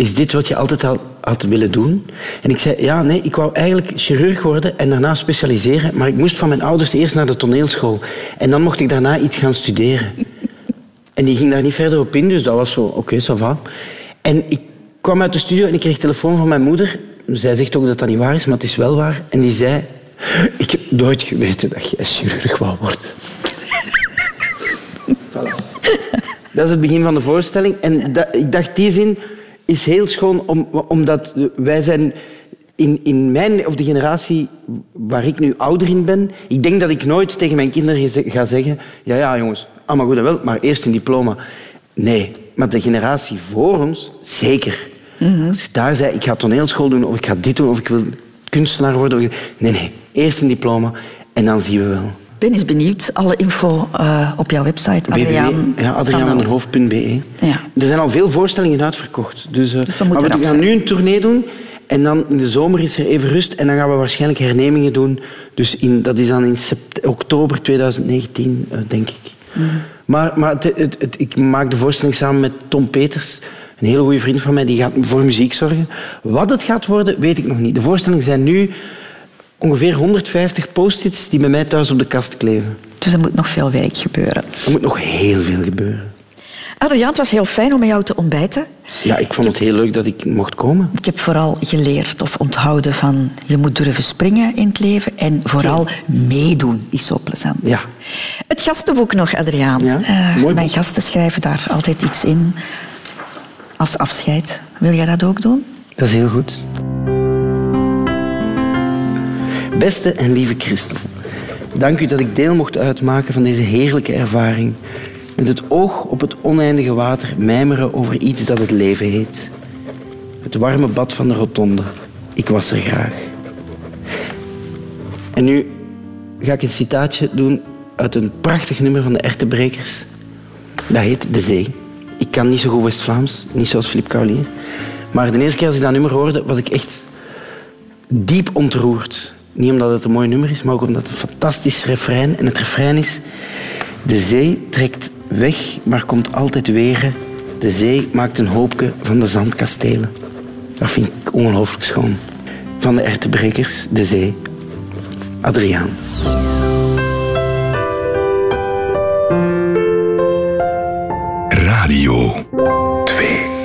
S2: Is dit wat je altijd al had willen doen? En ik zei, ja, nee, ik wou eigenlijk chirurg worden en daarna specialiseren. Maar ik moest van mijn ouders eerst naar de toneelschool. En dan mocht ik daarna iets gaan studeren. En die ging daar niet verder op in, dus dat was zo, oké, ça va. En ik kwam uit de studio en ik kreeg telefoon van mijn moeder. Zij zegt ook dat dat niet waar is, maar het is wel waar. En die zei, ik heb nooit geweten dat jij chirurg wou worden. Dat is het begin van de voorstelling. En dat, ik dacht, die zin is heel schoon, om, omdat wij zijn in, in mijn, of de generatie waar ik nu ouder in ben, ik denk dat ik nooit tegen mijn kinderen ga zeggen, ja, ja, jongens, allemaal goed en wel, maar eerst een diploma. Nee, maar de generatie voor ons, zeker. Als ik daar zei, ik ga toneelschool doen, of ik ga dit doen, of ik wil kunstenaar worden. Nee, nee, eerst een diploma en dan zien we wel.
S1: Ik ben eens benieuwd. Alle info eh, op jouw website, Adriaan.
S2: Ja, adriaanvanderhoofd.be.
S1: Ja.
S2: Er zijn al veel voorstellingen uitverkocht. Dus, eh,
S1: Dus we
S2: maar we gaan
S1: zijn.
S2: nu een tournee doen. En dan in de zomer is er even rust. En dan gaan we waarschijnlijk hernemingen doen. Dus in, dat is dan in oktober 2019, eh, denk ik.
S1: Mhm.
S2: Maar, maar het, het, het- ik maak de voorstelling samen met Tom Peters. Een hele goede vriend van mij. Die gaat voor muziek zorgen. Wat het gaat worden, weet ik nog niet. De voorstellingen zijn nu ongeveer 150 post-its die bij mij thuis op de kast kleven.
S1: Dus er moet nog veel werk gebeuren.
S2: Er moet nog heel veel gebeuren.
S1: Adriaan, het was heel fijn om met jou te ontbijten.
S2: Ja, ik vond het heel leuk dat ik mocht komen.
S1: Ik heb vooral geleerd of onthouden van je moet durven springen in het leven en vooral meedoen is zo plezant.
S2: Ja.
S1: Het gastenboek nog, Adriaan.
S2: Ja,
S1: Eh, mijn gasten schrijven daar altijd iets in als afscheid. Wil jij dat ook doen?
S2: Dat is heel goed. Beste en lieve Christel, dank u dat ik deel mocht uitmaken van deze heerlijke ervaring. Met het oog op het oneindige water mijmeren over iets dat het leven heet. Het warme bad van de rotonde. Ik was er graag. En nu ga ik een citaatje doen uit een prachtig nummer van de Ertebrekers. Dat heet De Zee. Ik kan niet zo goed West-Vlaams, niet zoals Philippe Carlier. Maar de eerste keer als ik dat nummer hoorde, was ik echt diep ontroerd. Niet omdat het een mooi nummer is, maar ook omdat het een fantastisch refrein. En het refrein is... De zee trekt weg, maar komt altijd weer. De zee maakt een hoopje van de zandkastelen. Dat vind ik ongelooflijk schoon. Van de Ertebrekers, De Zee. Adriaan.
S4: Radio 2.